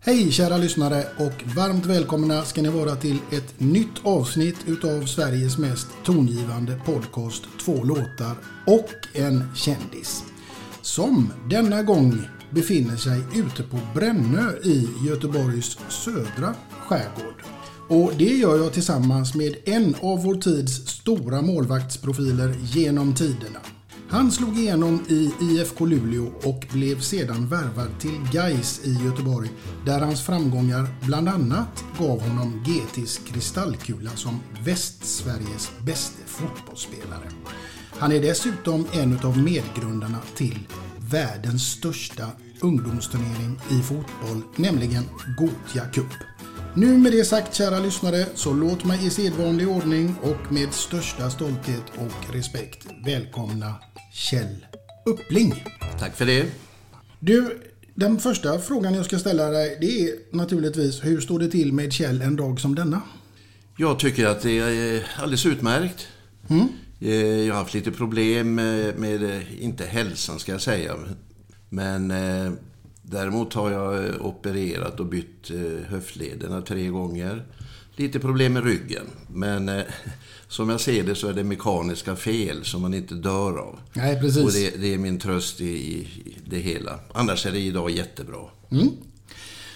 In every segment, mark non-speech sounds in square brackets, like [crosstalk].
Hej kära lyssnare och varmt välkomna ska ni vara till ett nytt avsnitt utav Sveriges mest tongivande podcast Två låtar och en kändis. Som denna gång befinner sig ute på Brännö i Göteborgs södra skärgård. Och det gör jag tillsammans med en av vår tids stora målvaktsprofiler genom tiderna. Han slog igenom i IFK Luleå och blev sedan värvad till Gais i Göteborg där hans framgångar bland annat gav honom GTs kristallkula som Västsveriges bästa fotbollsspelare. Han är dessutom en av medgrundarna till världens största ungdomsturnering i fotboll, nämligen Gothia Cup. Nu med det sagt kära lyssnare så låt mig i sedvanlig ordning och med största stolthet och respekt välkomna Kjell Uppling. Tack för det. Du, den första frågan jag ska ställa dig det är naturligtvis hur står det till med Kjell en dag som denna? Jag tycker att det är alldeles utmärkt. Mm. Jag har haft lite problem med, med, inte hälsan ska jag säga, men eh, däremot har jag opererat och bytt eh, höftlederna tre gånger. Lite problem med ryggen, men eh, [laughs] som jag ser det så är det mekaniska fel som man inte dör av. Nej, precis. Och det, det är min tröst i, i, det hela. Annars är det idag jättebra. Mm.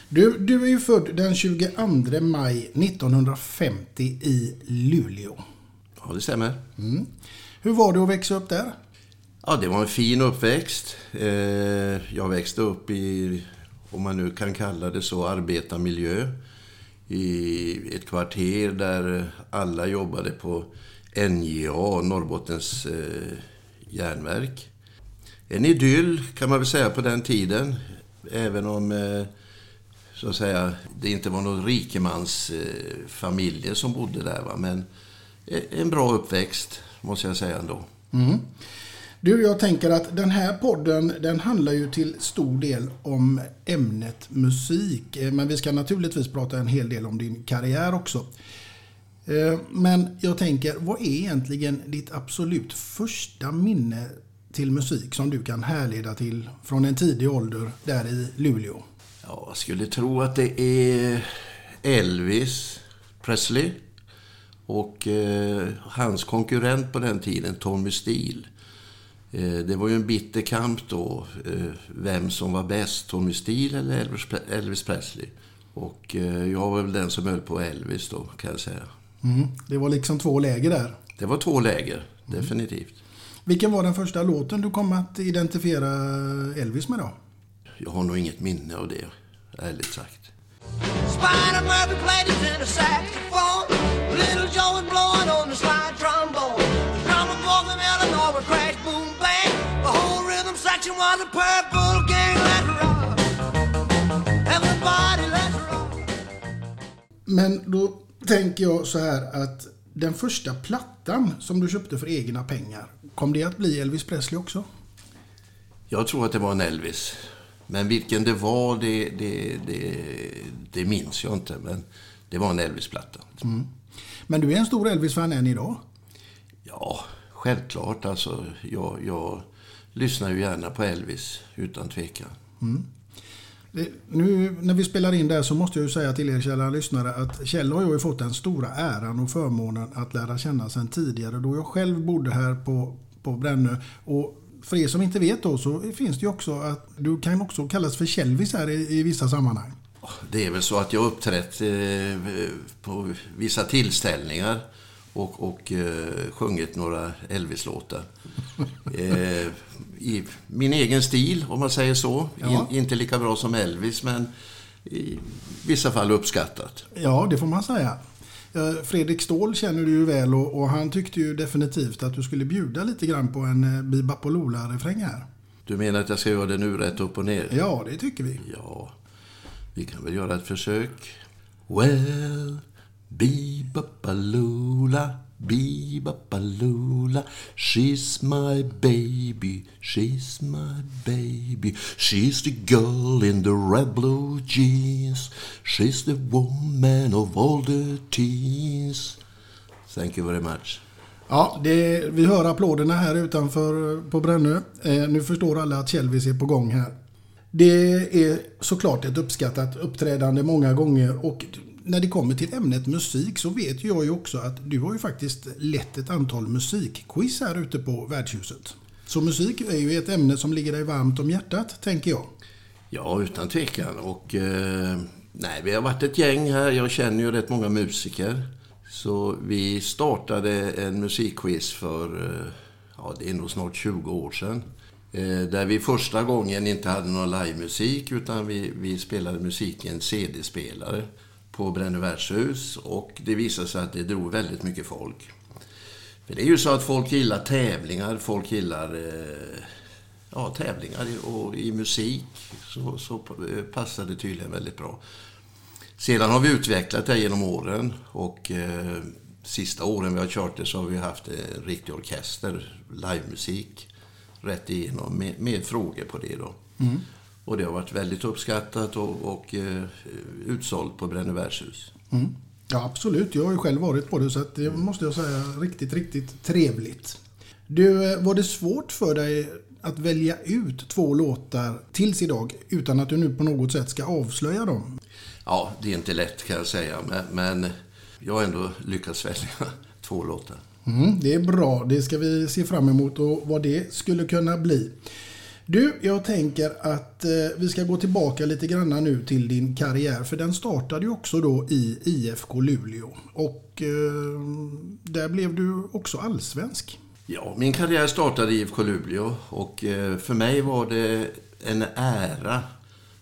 Du, du är ju född den 22 maj 1950 i Luleå. Ja, det stämmer. Mm. Hur var det att växa upp där? Ja, det var en fin uppväxt. Eh, jag växte upp i, om man nu kan kalla det så, arbetarmiljö i ett kvarter där alla jobbade på NJA, Norrbottens eh, järnverk. En idyll kan man väl säga på den tiden. Även om eh, så att säga, det inte var någon rikemansfamiljer eh, som bodde där. Va? Men eh, en bra uppväxt måste jag säga ändå. Mm. Du, jag tänker att den här podden den handlar ju till stor del om ämnet musik. Eh, men vi ska naturligtvis prata en hel del om din karriär också. Eh, men jag tänker, vad är egentligen ditt absolut första minne till musik som du kan härleda till från en tidig ålder där i Luleå? Jag skulle tro att det är Elvis Presley och eh, hans konkurrent på den tiden, Tommy Steele. Eh, det var ju en bitter kamp då, eh, vem som var bäst, Tommy Steele eller Elvis Presley. Och eh, jag var väl den som höll på Elvis då, kan jag säga. Mm. Det var liksom två läger där? Det var två läger, definitivt. Vilken var den första låten du kom att identifiera Elvis med då? Jag har nog inget minne av det, ärligt sagt. Spider Murphy played his tenor saxophone. Little Joe was blowing Men då tänker jag så här att den första plattan som du köpte för egna pengar, kom det att bli Elvis Presley också? Jag tror att det var en Elvis. Men vilken det var, det, det, det, det minns jag inte. Men det var en Elvis-platta. Mm. Men du är en stor Elvis-fan än idag? Ja, självklart. Alltså, jag, jag lyssnar ju gärna på Elvis, utan tvekan. Mm. Nu när vi spelar in där så måste jag ju säga till er kära lyssnare att Kjell har ju fått den stora äran och förmånen att lära känna sedan tidigare då jag själv bodde här på, på Brännö. Och för er som inte vet då så finns det ju också att du kan också kallas för Kjellvis här i, i vissa sammanhang. Det är väl så att jag uppträtt eh, på vissa tillställningar och, och eh, sjungit några Elvis-låtar. Eh, I min egen stil, om man säger så. Ja. In, inte lika bra som Elvis, men i vissa fall uppskattat. Ja, det får man säga. Fredrik Ståhl känner du ju väl och, och, han tyckte ju definitivt att du skulle bjuda lite grann på en eh, Bibapolola-refräng här. Du menar att jag ska göra det nu rätt upp och ner? Ja, det tycker vi. Ja, vi kan väl göra ett försök. Well, Bibapaloola Bibapaloola, she's my baby, she's my baby. She's the girl in the red blue jeans. She's the woman of all the teens. Thank you very much. Ja, det, vi hör applåderna här utanför på Brännö. Eh, nu förstår alla att Kjellvis är på gång här. Det är såklart ett uppskattat uppträdande många gånger och när det kommer till ämnet musik så vet jag ju också att du har ju faktiskt lett ett antal musikquiz här ute på värdshuset. Så musik är ju ett ämne som ligger dig varmt om hjärtat, tänker jag. Ja, utan tvekan. Och, eh, nej, vi har varit ett gäng här. Jag känner ju rätt många musiker. Så vi startade en musikquiz för, eh, ja, det är nog snart 20 år sedan. Eh, där vi första gången inte hade någon livemusik utan vi, vi spelade musik i en CD-spelare på Brännö värdshus och det visade sig att det drog väldigt mycket folk. För det är ju så att folk gillar tävlingar, folk gillar eh, ja, tävlingar och i musik så, så eh, passar det tydligen väldigt bra. Sedan har vi utvecklat det genom åren och eh, sista åren vi har kört det så har vi haft en riktig orkester, livemusik, rätt igenom med, med frågor på det då. Mm. Och det har varit väldigt uppskattat och, och eh, utsålt på Brännö värdshus. Mm. Ja, absolut. Jag har ju själv varit på det så det måste jag säga riktigt, riktigt trevligt. Du, eh, var det svårt för dig att välja ut två låtar tills idag utan att du nu på något sätt ska avslöja dem? Ja, det är inte lätt kan jag säga. Men, men jag har ändå lyckats [laughs] välja två låtar. Mm, det är bra. Det ska vi se fram emot och vad det skulle kunna bli. Du, jag tänker att eh, vi ska gå tillbaka lite grann nu till din karriär. För den startade ju också då i IFK Luleå. Och eh, där blev du också allsvensk. Ja, min karriär startade i IFK Luleå. Och eh, för mig var det en ära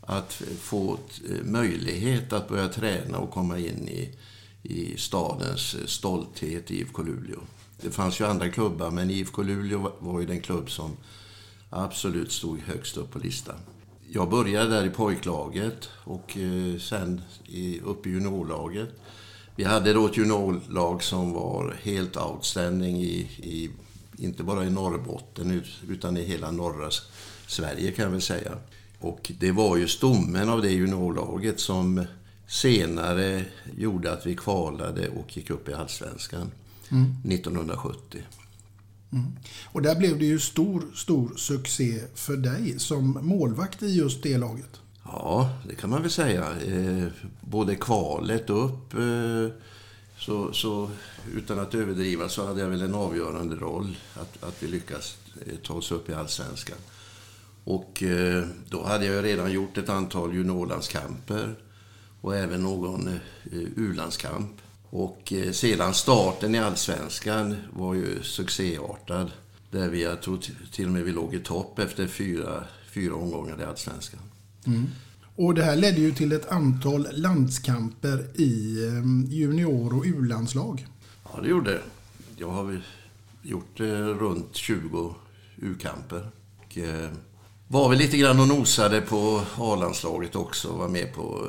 att få eh, möjlighet att börja träna och komma in i, i stadens stolthet IFK Luleå. Det fanns ju andra klubbar, men IFK Luleå var ju den klubb som absolut stod högst upp på listan. Jag började där i pojklaget och eh, sen upp i juniorlaget. Vi hade då ett juniorlag som var helt outstanding i, i, inte bara i Norrbotten utan i hela norra Sverige kan jag väl säga. Och det var ju stommen av det juniorlaget som senare gjorde att vi kvalade och gick upp i Allsvenskan mm. 1970. Mm. Och där blev det ju stor, stor succé för dig som målvakt i just det laget. Ja, det kan man väl säga. Eh, både kvalet upp, eh, så, så utan att överdriva så hade jag väl en avgörande roll att, att vi lyckas eh, ta oss upp i allsvenskan. Och eh, då hade jag redan gjort ett antal juniorlandskamper och även någon eh, u-landskamp. Och eh, sedan starten i allsvenskan var ju succéartad. Där vi, jag tror till och med vi låg i topp efter fyra, fyra omgångar i allsvenskan. Mm. Och det här ledde ju till ett antal landskamper i eh, junior och u-landslag. Ja, det gjorde det. Jag har gjort runt 20 U-kamper. Eh, var väl lite grann och nosade på A-landslaget också. Var med på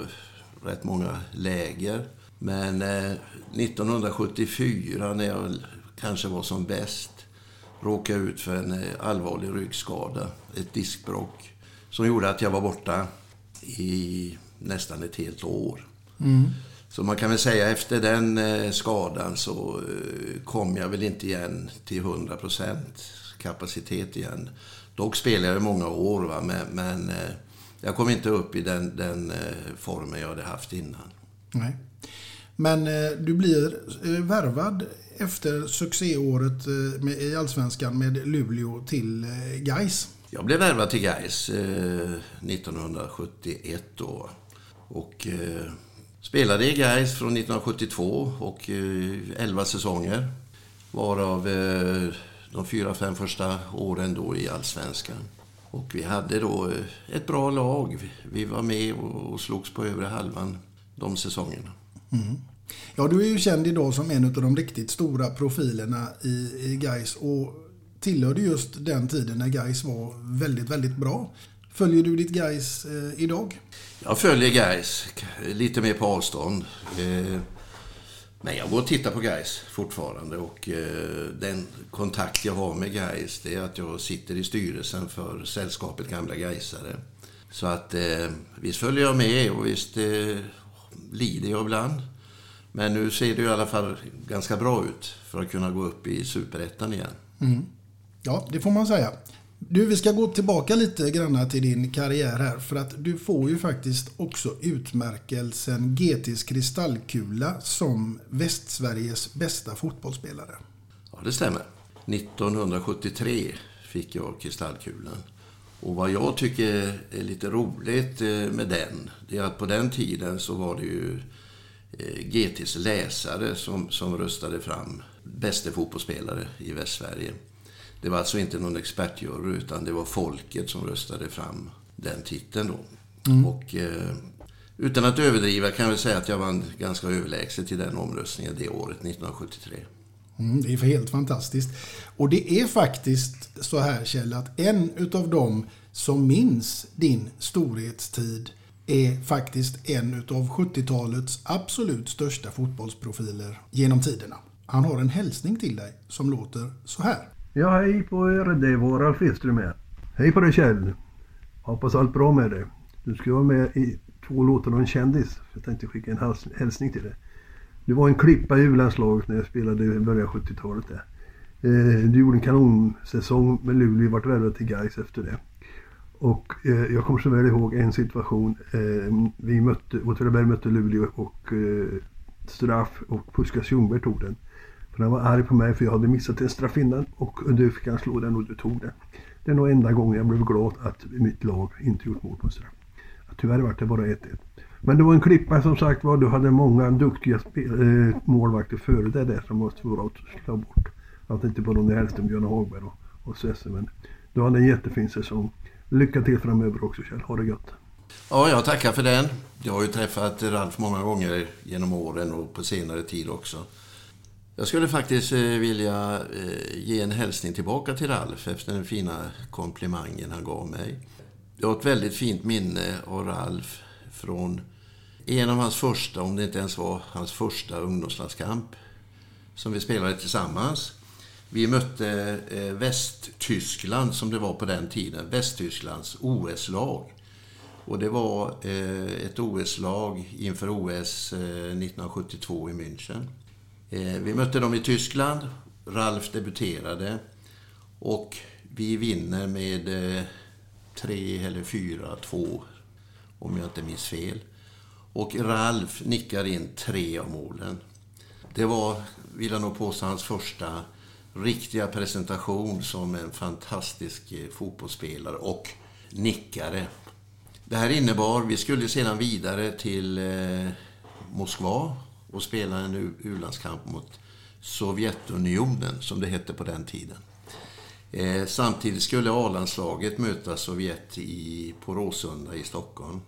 rätt många läger. Men eh, 1974 när jag kanske var som bäst råkade jag ut för en eh, allvarlig ryggskada. Ett diskbråck. Som gjorde att jag var borta i nästan ett helt år. Mm. Så man kan väl säga efter den eh, skadan så eh, kom jag väl inte igen till 100% kapacitet igen. Dock spelade jag många år, va? men, men jag kom inte upp i den, den formen jag hade haft innan. Nej. Men du blir värvad efter succéåret i Allsvenskan med Luleå till Geis. Jag blev värvad till Geis 1971 då. Och Spelade i Gais från 1972 och 11 säsonger. Varav eh, de fyra, fem första åren då i Allsvenskan. Och vi hade då eh, ett bra lag. Vi var med och slogs på övre halvan de säsongerna. Mm. Ja, du är ju känd idag som en av de riktigt stora profilerna i, i Gais och tillhörde just den tiden när Gais var väldigt, väldigt bra. Följer du ditt Gais eh, idag? Jag följer Gais lite mer på avstånd. Eh, men jag går och tittar på Gais fortfarande och eh, den kontakt jag har med Gais det är att jag sitter i styrelsen för sällskapet Gamla Gaisare. Så att eh, visst följer jag med och visst eh, lider jag ibland. Men nu ser det i alla fall ganska bra ut för att kunna gå upp i superettan igen. Mm. Ja, det får man säga. Du, vi ska gå tillbaka lite grann till din karriär här. För att du får ju faktiskt också utmärkelsen GTs kristallkula som Västsveriges bästa fotbollsspelare. Ja, det stämmer. 1973 fick jag kristallkulan. Och vad jag tycker är lite roligt eh, med den, det är att på den tiden så var det ju GTs läsare som, som röstade fram bästa fotbollsspelare i Västsverige. Det var alltså inte någon expertjury utan det var folket som röstade fram den titeln då. Mm. Och eh, utan att överdriva kan jag säga att jag vann ganska överlägset i den omröstningen det året, 1973. Mm, det är helt fantastiskt. Och det är faktiskt så här Kjell, att en utav dem som minns din storhetstid är faktiskt en utav 70-talets absolut största fotbollsprofiler genom tiderna. Han har en hälsning till dig som låter så här. Ja, hej på er. Det var Ralf Edström här. Hej på dig Kjell. Hoppas allt bra med dig. Du ska vara med i två låtar och en kändis. Jag tänkte skicka en hälsning till dig. Du var en klippa i u-landslaget när jag spelade i början av 70-talet där. Eh, du gjorde en kanonsäsong med Luleå och vart värvad till Gais efter det. Och eh, jag kommer så väl ihåg en situation. Eh, vi mötte, Åtvidaberg mötte Luleå och eh, straff och Puskas Ljungberg tog den. För han var arg på mig för jag hade missat en straff innan och du fick han slå den och du tog den. Det är nog enda gången jag blev glad att mitt lag inte gjort mål på en straff. Tyvärr var det bara 1-1. Men det var en klippa som sagt var. Du hade många duktiga eh, målvakter före dig där som var svåra att slå bort. Jag tänkte på Ronny Hellström, Björn Hagberg och, och Svesse. Men du hade en jättefin säsong. Lycka till framöver också Kjell. Ha det gött. Ja, jag tackar för den. Jag har ju träffat Ralf många gånger genom åren och på senare tid också. Jag skulle faktiskt eh, vilja eh, ge en hälsning tillbaka till Ralf efter den fina komplimangen han gav mig. Jag har ett väldigt fint minne av Ralf från en av hans första, om det inte ens var hans första ungdomslandskamp som vi spelade tillsammans. Vi mötte eh, Västtyskland, som det var på den tiden, Västtysklands OS-lag. Och det var eh, ett OS-lag inför OS 1972 eh, i München. Eh, vi mötte dem i Tyskland. Ralf debuterade. Och vi vinner med 3 eh, eller 4-2, om jag inte minns fel. Och Ralf nickar in tre av målen. Det var, vill jag nog påstå, hans första riktiga presentation som en fantastisk eh, fotbollsspelare och nickare. Det här innebar, vi skulle sedan vidare till eh, Moskva och spela en u- u-landskamp mot Sovjetunionen, som det hette på den tiden. Eh, samtidigt skulle A-landslaget möta Sovjet i, på Råsunda i Stockholm.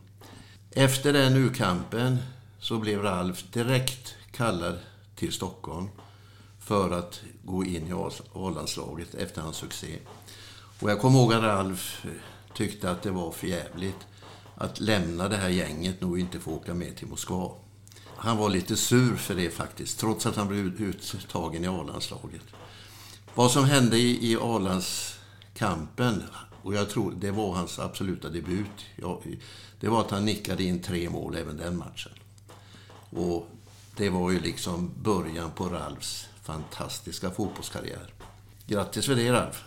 Efter den U-kampen så blev Ralf direkt kallad till Stockholm för att gå in i A-landslaget efter hans succé. Och jag kommer ihåg att Ralf eh, tyckte att det var för jävligt att lämna det här gänget och inte få åka med till Moskva. Han var lite sur för det faktiskt, trots att han blev uttagen i A-landslaget. Vad som hände i, A-landskampen, och jag tror det var hans absoluta debut, det var att han nickade in tre mål även den matchen. Och det var ju liksom början på Ralfs fantastiska fotbollskarriär. Grattis för det Ralf!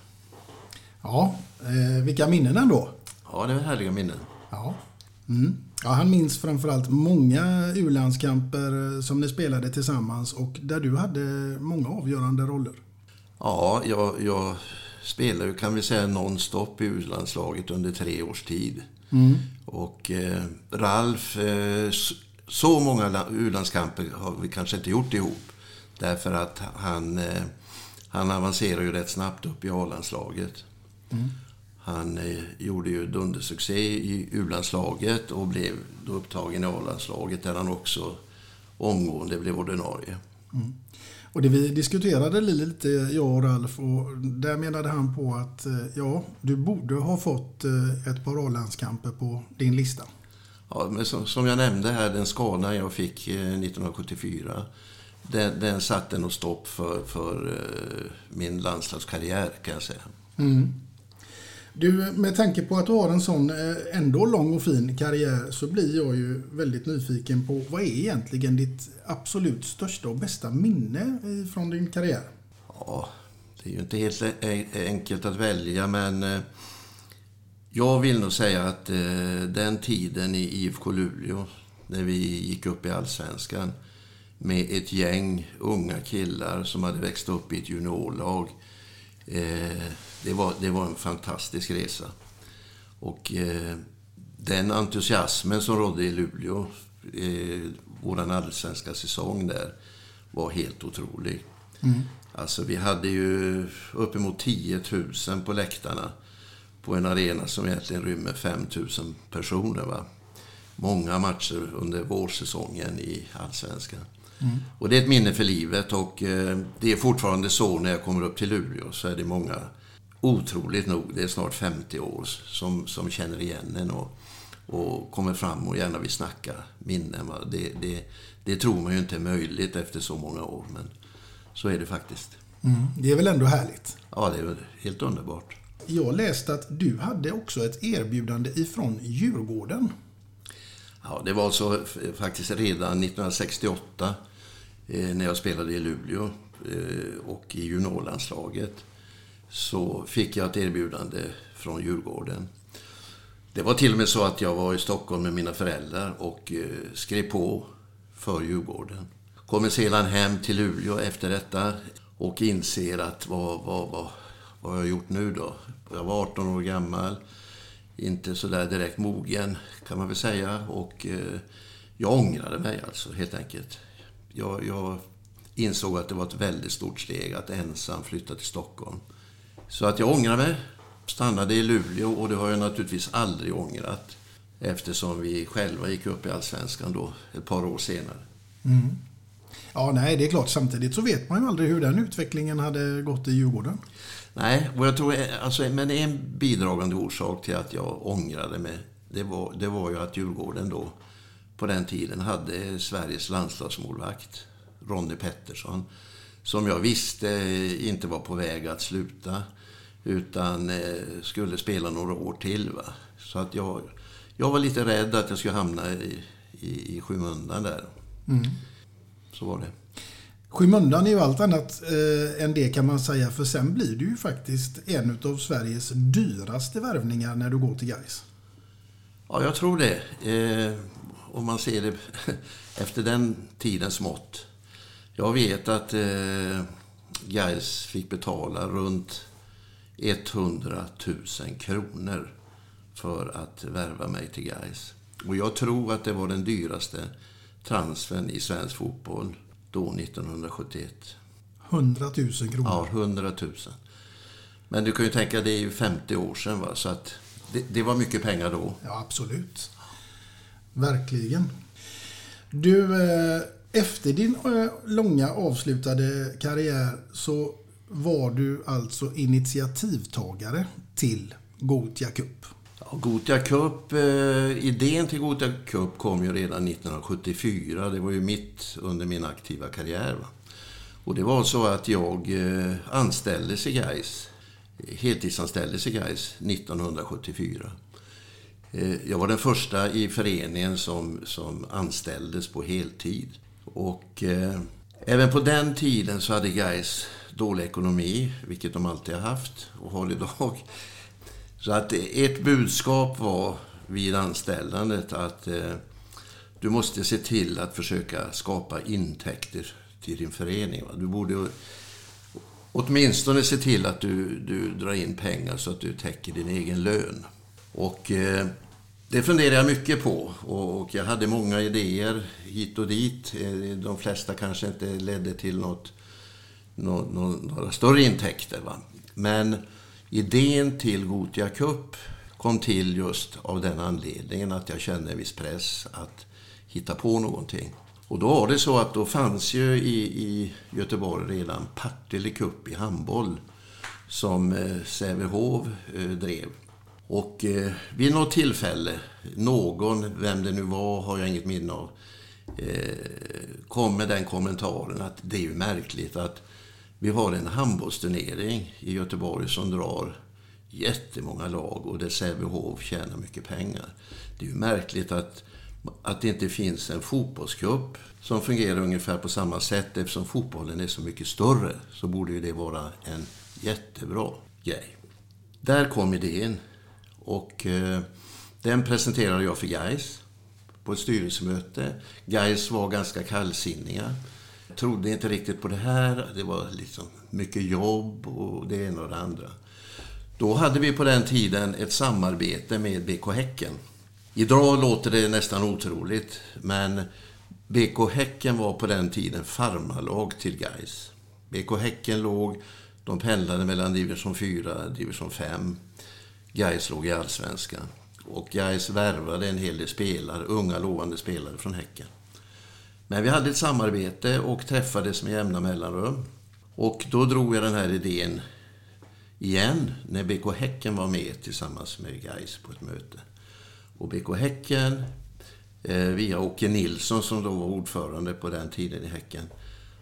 Ja, eh, vilka minnen ändå. Ja, det var härliga minnen. Ja. Mm. ja, han minns framförallt många u-landskamper som ni spelade tillsammans och där du hade många avgörande roller. Ja, jag, jag spelade kan vi säga, nonstop i U-landslaget under tre års tid. Och eh, Ralf, eh, så många la- U-landskamper har vi kanske inte gjort ihop. Därför att han, eh, han avancerar ju rätt snabbt upp i A-landslaget. Han eh, gjorde ju dundersuccé i U-landslaget och blev då upptagen i A-landslaget där han också omgående blev ordinarie. Och det vi diskuterade lite, jag och Ralf, och där menade han på att eh, ja, du borde ha fått ett par A-landskamper på din lista. Ja, men som, som jag nämnde här, den skada jag fick eh, 1974, den, den satte nog stopp för, för eh, min landslagskarriär kan jag säga. Du, med tanke på att du har en sån eh, ändå lång och fin karriär så blir jag ju väldigt nyfiken på vad är egentligen ditt absolut största och bästa minne i- från din karriär? Ja, det är ju inte helt enkelt att välja, men eh, jag vill nog säga att eh, den tiden i IFK Luleå, när vi gick upp i Allsvenskan, med ett gäng unga killar som hade växt upp i ett juniorlag. Eh, det, var, det var en fantastisk resa. Och eh, den entusiasmen som rådde i Luleå, eh, vår allsvenska säsong där, var helt otrolig. Alltså vi hade ju uppemot 10 000 på läktarna på en arena som egentligen rymmer 5 000 personer. Va? Många matcher under vårsäsongen i Allsvenskan. Och det är ett minne för livet och eh, det är fortfarande så när jag kommer upp till Luleå så är det många, otroligt nog, det är snart 50 år, som, som känner igen en och, och kommer fram och gärna vill snacka minnen. Det, det, det tror man ju inte är möjligt efter så många år, men så är det faktiskt. Mm, det är väl ändå härligt? Ja, det är helt underbart. Jag läste att du hade också ett erbjudande ifrån Djurgården. Ja, det var så faktiskt redan 1968 eh, Eh, när jag spelade i Luleå eh, och i juniorlandslaget så fick jag ett erbjudande från Djurgården. Det var till och med så att jag var i Stockholm med mina föräldrar och eh, skrev på för Djurgården. Kommer sedan hem till Luleå efter detta och inser att vad, vad, vad, vad har jag gjort nu då? Jag var 18 år gammal, inte så där direkt mogen kan man väl säga. Och jag ångrade mig alltså helt enkelt. Jag, jag insåg att det var ett väldigt stort steg att ensam flytta till Stockholm. Så att jag ångrade mig, stannade i Luleå och det har jag naturligtvis aldrig ångrat. Eftersom vi själva gick upp i Allsvenskan då ett par år senare. Ja, nej, det är klart. Samtidigt så vet man ju aldrig hur den utvecklingen hade gått i Djurgården. Nej, och jag tror, alltså, men en bidragande orsak till att jag ångrade mig, det var, det var ju att Djurgården då på den tiden hade Sveriges landslagsmålvakt, Ronny Pettersson, som jag visste inte var på väg att sluta, utan eh, skulle spela några år till. Va? Så att jag, jag var lite rädd att jag skulle hamna i, i, i skymundan där. Så var det. Skymundan är ju allt annat eh, än det kan man säga. För sen blir du ju faktiskt en av Sveriges dyraste värvningar när du går till Gais. Ja, jag tror det. Eh, om man ser det [laughs] efter den tidens mått. Jag vet att eh, Gais fick betala runt 100 000 kronor för att värva mig till Gais. Och jag tror att det var den dyraste transfern i svensk fotboll då 1971. 100 000 kronor. Ja, 100 000. Men du kan ju tänka, det är ju 50 år sedan va? så att det, det var mycket pengar då. Ja, absolut. Verkligen. Du, eh, efter din eh, långa avslutade karriär så var du alltså initiativtagare till Gotia Cup. Ja, Gotia Cup, eh, idén till Gotia Cup kom ju redan 1974. Det var ju mitt under min aktiva karriär. Va? Och det var så att jag eh, anställdes i Gais, heltidsanställdes i Gais 1974. Eh, jag var den första i föreningen som, som anställdes på heltid. Och eh, även på den tiden så hade Gais dålig ekonomi, vilket de alltid har haft och har idag. Så att ett budskap var vid anställandet att eh, du måste se till att försöka skapa intäkter till din förening. Va? Du borde åtminstone se till att du, du drar in pengar så att du täcker din egen lön. Och eh, det funderade jag mycket på och jag hade många idéer hit och dit. Eh, de flesta kanske inte ledde till något, några större intäkter. Va? Men idén till Gotia Cup kom till just av den anledningen att jag kände en viss press att hitta på någonting. Och då var det så att då fanns ju i, i Göteborg redan Partille Cup i handboll som eh, Sävehof eh, drev. Och eh, vid något tillfälle, någon, vem det nu var, har jag inget minne av, eh, kom med den kommentaren att det är ju märkligt att vi har en handbollsturnering i Göteborg som drar jättemånga lag och där Sävehof tjänar mycket pengar. Det är ju märkligt att, att det inte finns en fotbollscup som fungerar ungefär på samma sätt. Eftersom fotbollen är så mycket större så borde ju det vara en jättebra grej. Där kom idén och eh, den presenterade jag för Gais på ett styrelsemöte. Gais var ganska kallsinniga. Trodde inte riktigt på det här. Det var liksom mycket jobb och det ena och det andra. Då hade vi på den tiden ett samarbete med BK Häcken. Idag låter det nästan otroligt, men BK Häcken var på den tiden farmarlag till Gais. BK Häcken låg, de pendlade mellan division 4 och division 5. Gais låg i allsvenskan. Och Gais värvade en hel del spelare, unga lovande spelare från Häcken. Men vi hade ett samarbete och träffades med jämna mellanrum. Och då drog jag den här idén igen när BK Häcken var med tillsammans med Gais på ett möte. Och BK Häcken, eh, via Åke Nilsson som då var ordförande på den tiden i Häcken,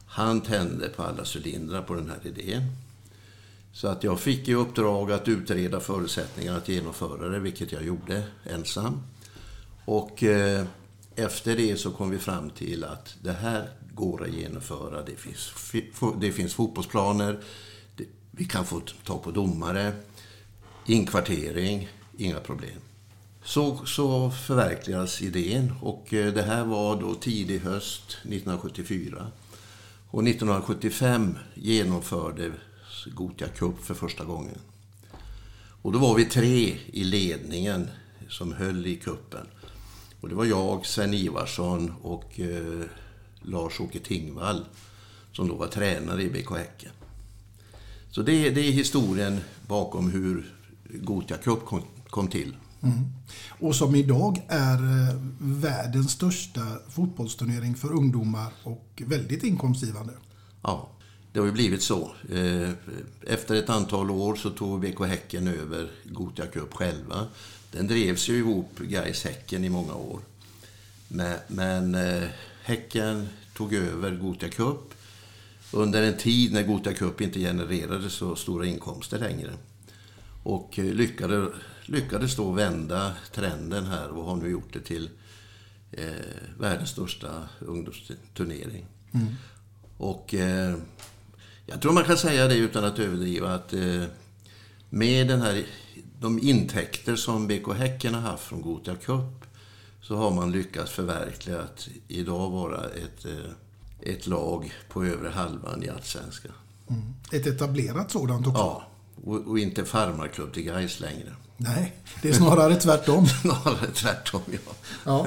han tände på alla cylindrar på den här idén. Så att jag fick i uppdrag att utreda förutsättningarna att genomföra det, vilket jag gjorde ensam. Och eh, efter det så kom vi fram till att det här går att genomföra. Det finns, det finns fotbollsplaner, vi kan få ta på domare, inkvartering, inga problem. Så, så förverkligas idén och eh, det här var då tidig höst 1974. Och 1975 genomförde Gotia Cup för första gången. Och då var vi tre i ledningen som höll i kuppen. Och det var jag, Sven Ivarsson och eh, Lars-Åke Tingvall som då var tränare i BK Häcken. Så det, det är historien bakom hur Gotia Cup kom, kom till. Mm. Och som idag är eh, världens största fotbollsturnering för ungdomar och väldigt inkomstgivande. Ja, det har ju blivit så. Eh, efter ett antal år så tog BK Häcken över Gotia Cup själva. Den drevs ju ihop, Gais Häcken, i många år. Men, men eh, Häcken tog över Gotia Cup under en tid när Gotia Cup inte genererade så stora inkomster längre. Och eh, lyckades, lyckades då vända trenden här och har nu gjort det till eh, världens största ungdomsturnering. Mm. Och eh, jag tror man kan säga det utan att överdriva att eh, med den här, de intäkter som BK Häcken har haft från Gotia Cup så har man lyckats förverkliga att idag vara ett eh, ett lag på övre halvan i Allsvenskan. Ett etablerat sådant också. Ja, och, och inte farmarklubb till Gais längre. Nej, det är snarare tvärtom. [laughs] Snarare tvärtom, ja. Ja.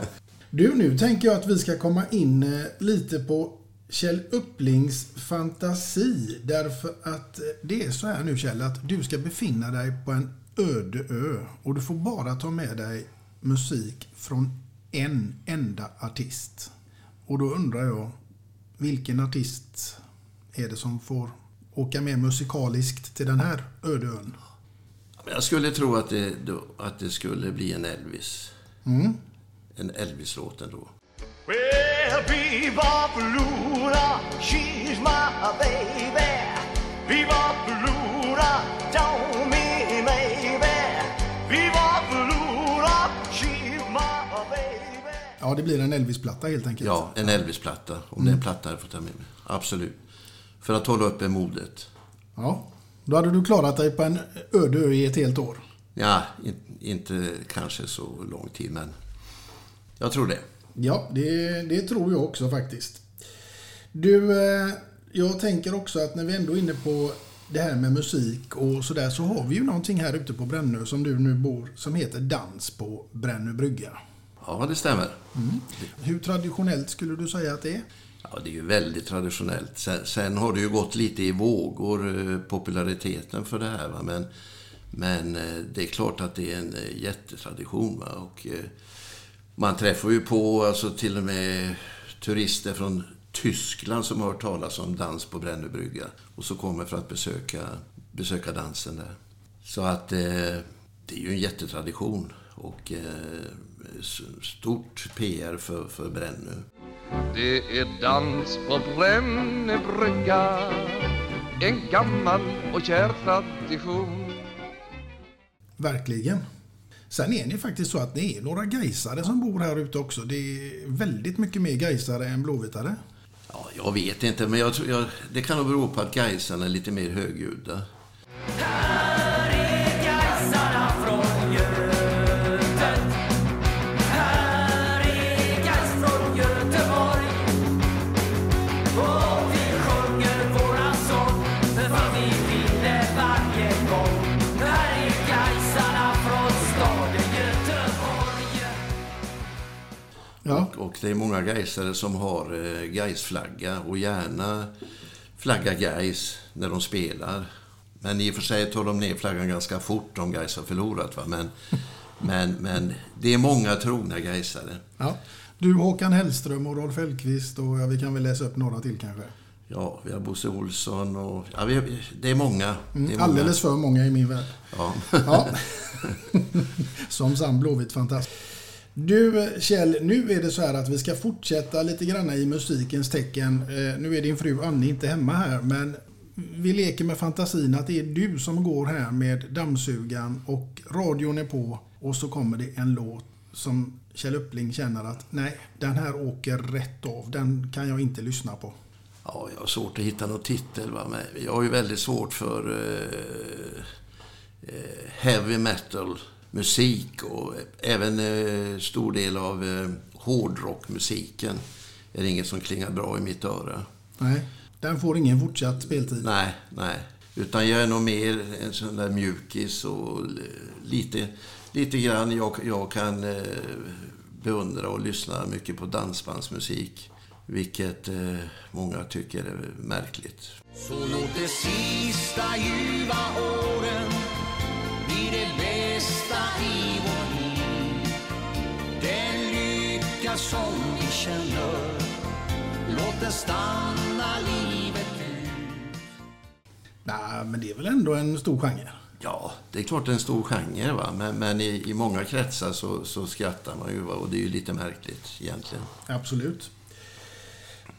Du, nu tänker jag att vi ska komma in eh, lite på Kjell Upplings fantasi. Därför att eh, det är så här nu Kjell, att du ska befinna dig på en öde ö. Och du får bara ta med dig musik från en enda artist. Och då undrar jag, vilken artist är det som får åka med musikaliskt till den här öde ön? Jag skulle tro att det, att det skulle bli en Elvis. Mm. En Elvis-låt ändå. Well, Viva Paloola, she's my baby. Viva Paloola, don't me maybe. Viva Paloola, she's my baby. Ja, det blir en Elvis-platta helt enkelt. Ja, en Elvis-platta. Om det är en platta jag får ta med mig. Absolut. För att hålla uppe modet. Ja. Då hade du klarat dig på en öde ö i ett helt år. Ja, in, inte kanske så lång tid, men jag tror det. Ja, det, det tror jag också faktiskt. Du, eh, jag tänker också att när vi ändå är inne på det här med musik och sådär så har vi ju någonting här ute på Brännö som du nu bor som heter Dans på Brännö brygga. Ja, det stämmer. Hur traditionellt skulle du säga att det är? Ja, det är ju väldigt traditionellt. Sen, sen har det ju gått lite i vågor, eh, populariteten för det här. Va? Men, men eh, det är klart att det är en jättetradition. Va? Och, man träffar ju på alltså, till och med turister från Tyskland som har hört talas om dans på Brännö brygga. Och så kommer för att besöka, besöka dansen där. Så att eh, det är ju en jättetradition. Och eh, stort PR för, för Brännö. Det är dans på Brännö brygga En gammal och kär tradition Verkligen. Sen är det faktiskt så att det är några gaisare som bor här ute också. Det är väldigt mycket mer gaisare än blåvitare. Ja, jag vet inte, men jag tror, jag, det kan nog bero på att Gaisarna är lite mer högljudda. Och det är många Gaisare som har eh, Gais-flagga och gärna flagga Gais när de spelar. Men i och för sig tar de ner flaggan ganska fort om Gais har förlorat. Va? Men, [laughs] men, men det är många trogna Gaisare. ja. Du Håkan Hellström och Rolf Hellqvist och ja, vi kan väl läsa upp några till kanske. Ja, vi har Bosse Olsson och... Ja, vi, det är många. Det är Mm, många. alldeles för många i min värld. Ja. Ja. [laughs] [laughs] Som sann blåvitt fantast. Du Kjell, nu är det så här att vi ska fortsätta lite grann i musikens tecken. Eh, nu är din fru Annie inte hemma här men vi leker med fantasin att det är du som går här med dammsugan och radion är på och så kommer det en låt som Kjell Uppling känner att nej, den här åker rätt av. Den kan jag inte lyssna på. Ja, jag har svårt att hitta någon titel. Va? Men jag har ju väldigt svårt för eh, eh, heavy metal musik och även eh, stor del av eh, hårdrockmusiken. är det inget som klingar bra i mitt öra. Nej, den får ingen fortsatt speltid. Nej, nej. Utan jag är nog mer en sån där mjukis och lite, lite grann. Jag, jag kan eh, beundra och lyssna mycket på dansbandsmusik. Vilket eh, många tycker är märkligt. Så låt de sista ljuva åren bästa i vår liv. Den lycka som vi känner, låt den stanna livet ut. Nej, men det är väl ändå en stor genre. Ja, det är klart det är en stor genre. Va? Men, men i, i många kretsar så, så skrattar man ju. Va? Och det är ju lite märkligt egentligen. Absolut.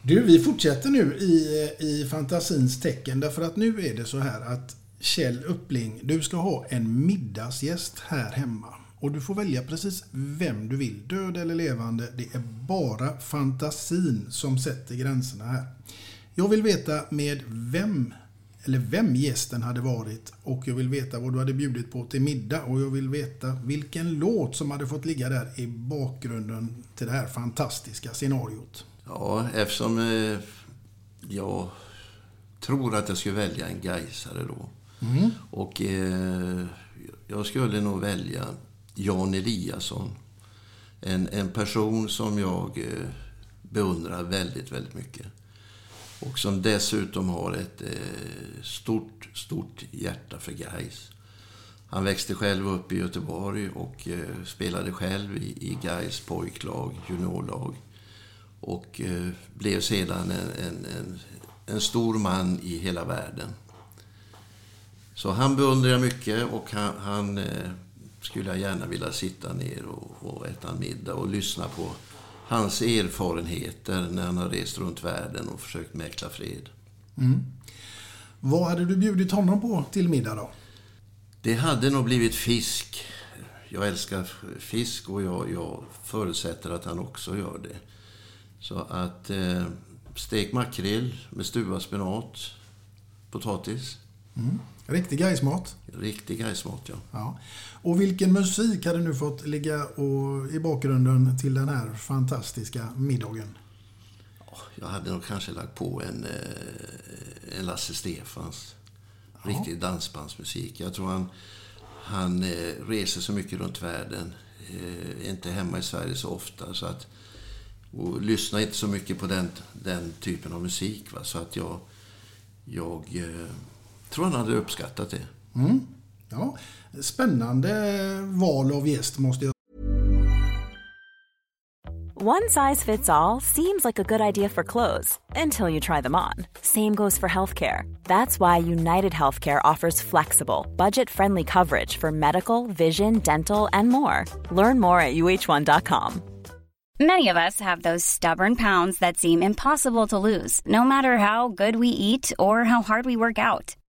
Du, vi fortsätter nu i, i fantasins tecken därför att nu är det så här att Kjell Uppling, du ska ha en middagsgäst här hemma. Och du får välja precis vem du vill, död eller levande. Det är bara fantasin som sätter gränserna här. Jag vill veta med vem eller vem gästen hade varit och jag vill veta vad du hade bjudit på till middag och jag vill veta vilken låt som hade fått ligga där i bakgrunden till det här fantastiska scenariot. Ja, eftersom eh, jag tror att jag skulle välja en Gaisare då. Mm. Och eh, jag skulle nog välja Jan Eliasson. En, en person som jag eh, beundrar väldigt, väldigt mycket. Och som dessutom har ett eh, stort, stort hjärta för Gais. Han växte själv upp i Göteborg och eh, spelade själv i, i Gais pojklag, juniorlag. Och eh, blev sedan en, en, en, en stor man i hela världen. Så han beundrar jag mycket och han, han eh, skulle jag gärna vilja sitta ner och, och äta middag och lyssna på hans erfarenheter när han har rest runt världen och försökt mäkla fred. Mm. Vad hade du bjudit honom på till middag då? Det hade nog blivit fisk. Jag älskar fisk och jag, jag förutsätter att han också gör det. Så att eh, stekt makrill med stuvad spenat, potatis. Mm. Riktig Gaismat. Riktig Gaismat, ja. ja. Och vilken musik hade nu fått ligga och, i bakgrunden till den här fantastiska middagen? Jag hade nog kanske lagt på en, eh, en Lasse Stefans. Ja. Riktig dansbandsmusik. Jag tror han, han eh, reser så mycket runt världen. Eh, är inte hemma i Sverige så ofta. Så att, och lyssnar inte så mycket på den, den typen av musik. Va? Så att jag, jag eh, tror han hade uppskattat det. Mm. Ja. Spännande val av gäst måste jag One size fits all seems like a good idea for clothes until you try them on. Same goes for healthcare. That's why United Healthcare offers flexible, budget friendly coverage for medical, vision, dental, and more. Learn more at uh1.com. Many of us have those stubborn pounds that seem impossible to lose, no matter how good we eat or how hard we work out.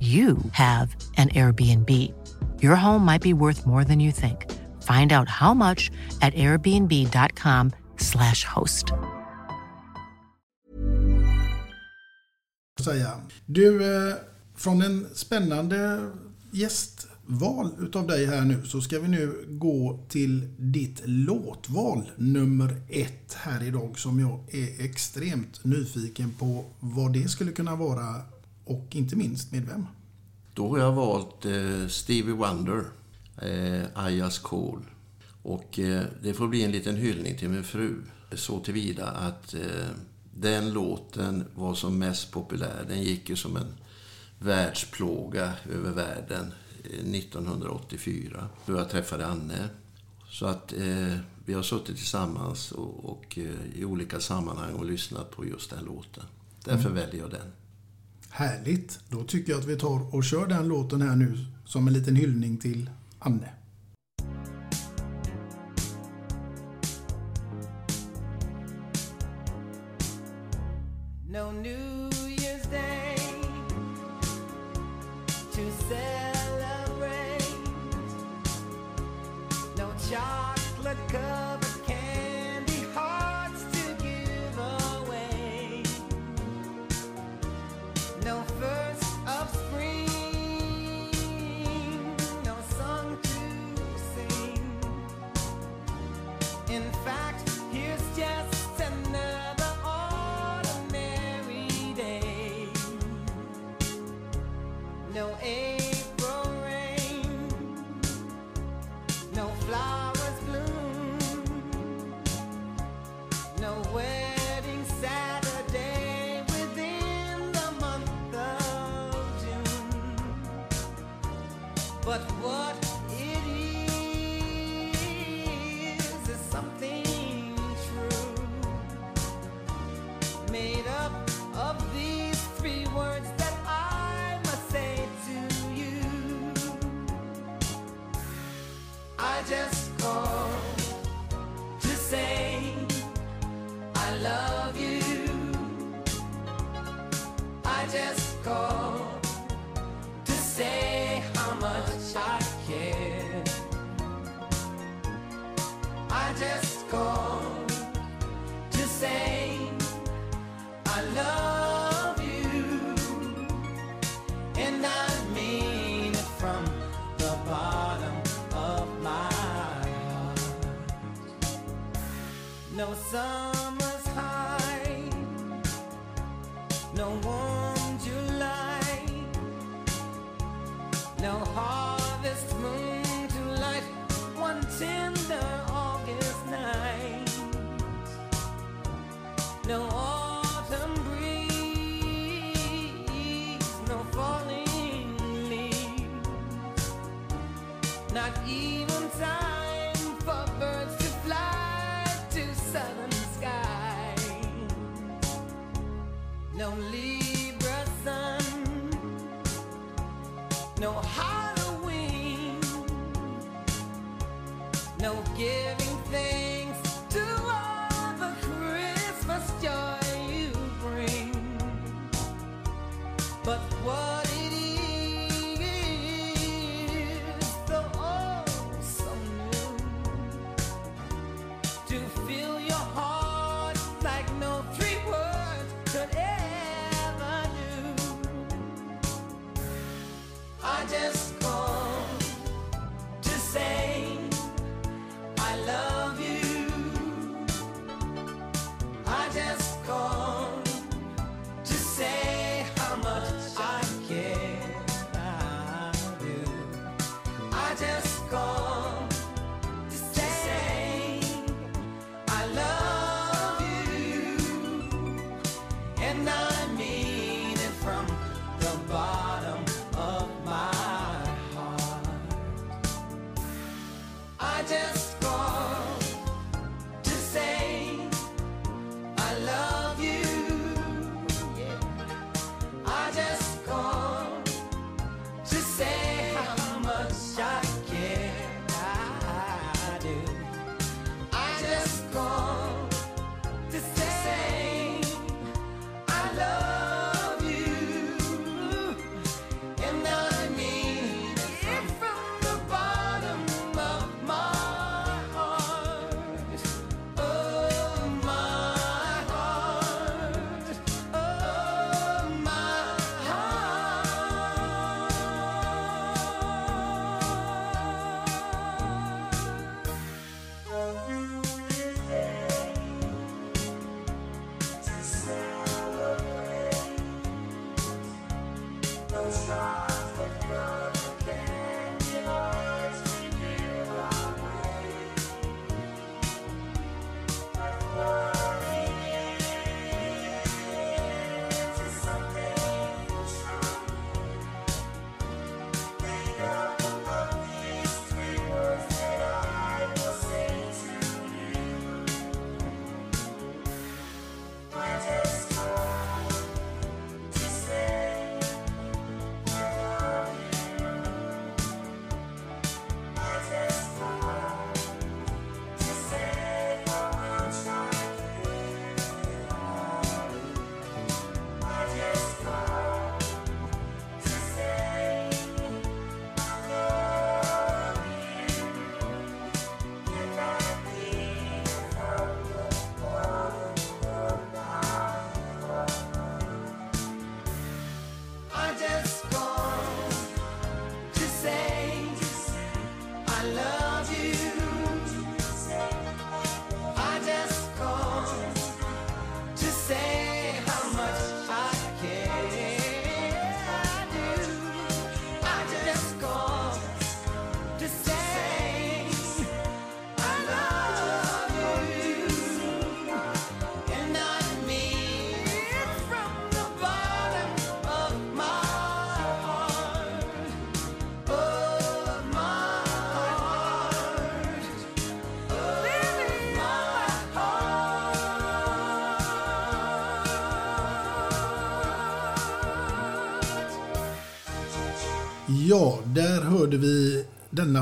you have an Airbnb. Your home might be worth more than you think. Find out how much at airbnb.com/slash host. Du, eh, från en spännande gästval utav dig här nu så ska vi nu gå till ditt låtval nummer ett här idag som jag är extremt nyfiken på vad det skulle kunna vara och inte minst med vem. Då har jag valt eh, Stevie Wonder, eh, Ayas Call. Och eh, det får bli en liten hyllning till min fru. Så tillvida att eh, den låten var som mest populär. Den gick ju som en världsplåga över världen 1984. Då jag träffade Anne. Så att eh, vi har suttit tillsammans och, och eh, i olika sammanhang och lyssnat på just den låten. Därför Mm. väljer jag den. Härligt! Då tycker jag att vi tar och kör den låten här nu som en liten hyllning till Anne.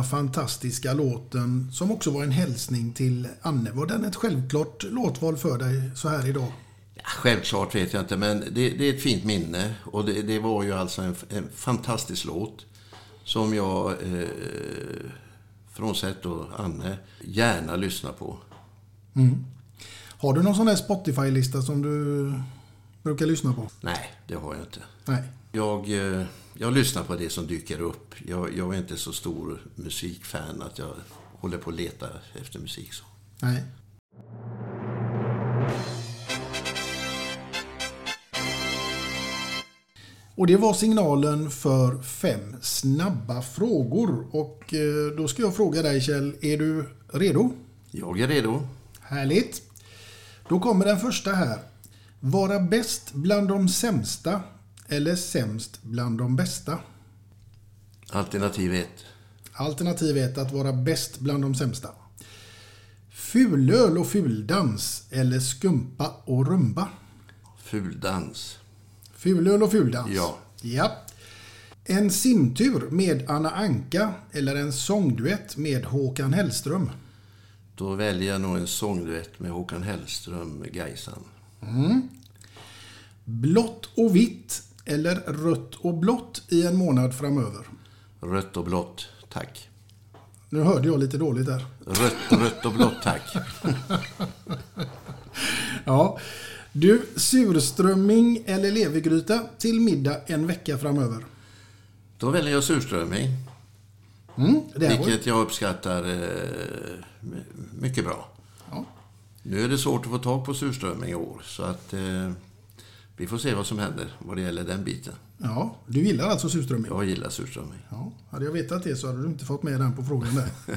Fantastiska låten som också var en hälsning till Anne. Var den ett självklart låtval för dig så här idag? Självklart vet jag inte, men det, det är ett fint minne. Och det, det var ju alltså en, en fantastisk låt som jag, eh, frånsett då Anne, gärna lyssnar på. Mm. Har du någon sån här Spotify-lista som du brukar lyssna på? Nej, det har jag inte. Nej. Jag, eh, jag lyssnar på det som dyker upp. Jag, jag är inte så stor musikfan att jag håller på att leta efter musik. Så. Nej. Och det var signalen för fem snabba frågor. Och eh, då ska jag fråga dig Kjell, är du redo? Jag är redo. Härligt. Då kommer den första här. Vara bäst bland de sämsta eller sämst bland de bästa? Alternativ 1. Alternativ 1 att vara bäst bland de sämsta. Fulöl och fuldans eller skumpa och rumba? Fuldans. Fulöl och fuldans? Ja. Ja. En simtur med Anna Anka eller en sångduett med Håkan Hellström? Då väljer jag nog en sångduett med Håkan Hellström, Gaisan. Mm. Blått och vitt eller rött och blått i en månad framöver? Rött och blått, tack. Nu hörde jag lite dåligt där. Rött, rött och blått, tack. [laughs] ja. Du, surströmming eller levergryta till middag en vecka framöver? Då väljer jag surströmming. Mm, vilket jag uppskattar eh, mycket bra. Ja. Nu är det svårt att få tag på surströmming i år. Så att eh, vi får se vad som händer vad det gäller den biten. Ja, du gillar alltså surströmming? Jag gillar surströmming. Ja, hade jag vetat det så hade du inte fått med den på frågan där. [laughs]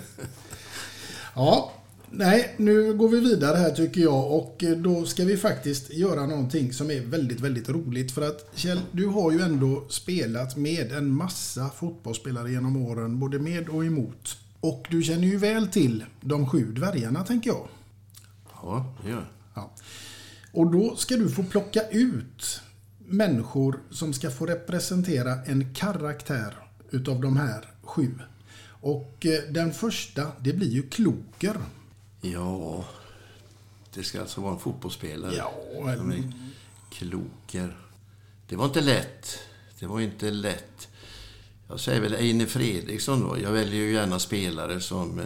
ja, nej, nu går vi vidare här tycker jag och då ska vi faktiskt göra någonting som är väldigt, väldigt roligt. För att Kjell, du har ju ändå spelat med en massa fotbollsspelare genom åren, både med och emot. Och du känner ju väl till de sju dvärgarna, tänker jag. Ja, det gör jag. Ja. Och då ska du få plocka ut människor som ska få representera en karaktär utav de här sju. Och eh, den första, det blir ju Kloker. Ja, det ska alltså vara en fotbollsspelare. Ja, är Kloker. Det var inte lätt. Det var inte lätt. Jag säger väl Eine Fredriksson då. Jag väljer ju gärna spelare som eh,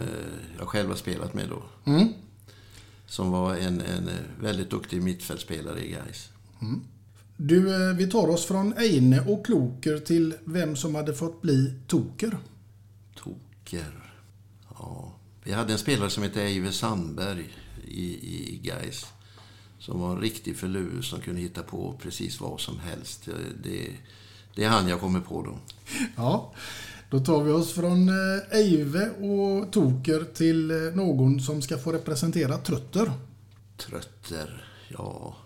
jag själv har spelat med då. Mm. Som var en, en väldigt duktig mittfältspelare i Gais. Mm. Du, eh, vi tar oss från Eine och Kloker till vem som hade fått bli Toker. Toker. Ja. Vi hade en spelare som hette Eive Sandberg i, i Gais. Som var en riktig förlur som kunde hitta på precis vad som helst. Det, det är han jag kommer på då. Ja, då tar vi oss från eh, Eive och Toker till eh, någon som ska få representera Trötter. Trötter, ja.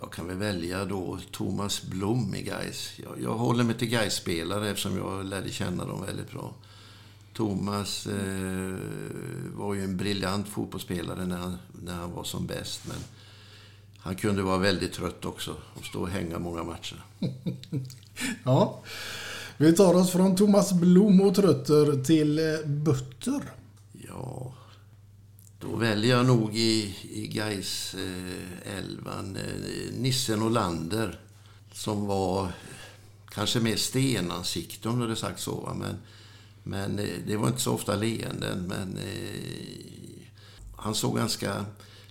Jag kan väl välja då Thomas Blom i Gais. Jag, jag håller mig till gais spelare eftersom jag lärde känna dem väldigt bra. Thomas eh, var ju en briljant fotbollsspelare när han, när han var som bäst. Men han kunde vara väldigt trött också och stå och hänga många matcher. [laughs] ja. Vi tar oss från Thomas Blom och Trötter till eh, Butter. Ja, då väljer jag nog i, i Gais eh, elvan eh, Nissen Olander som var kanske mer stenansikte om du hade sagt så. Va? Men, men eh, det var inte så ofta leenden. Men eh, han såg ganska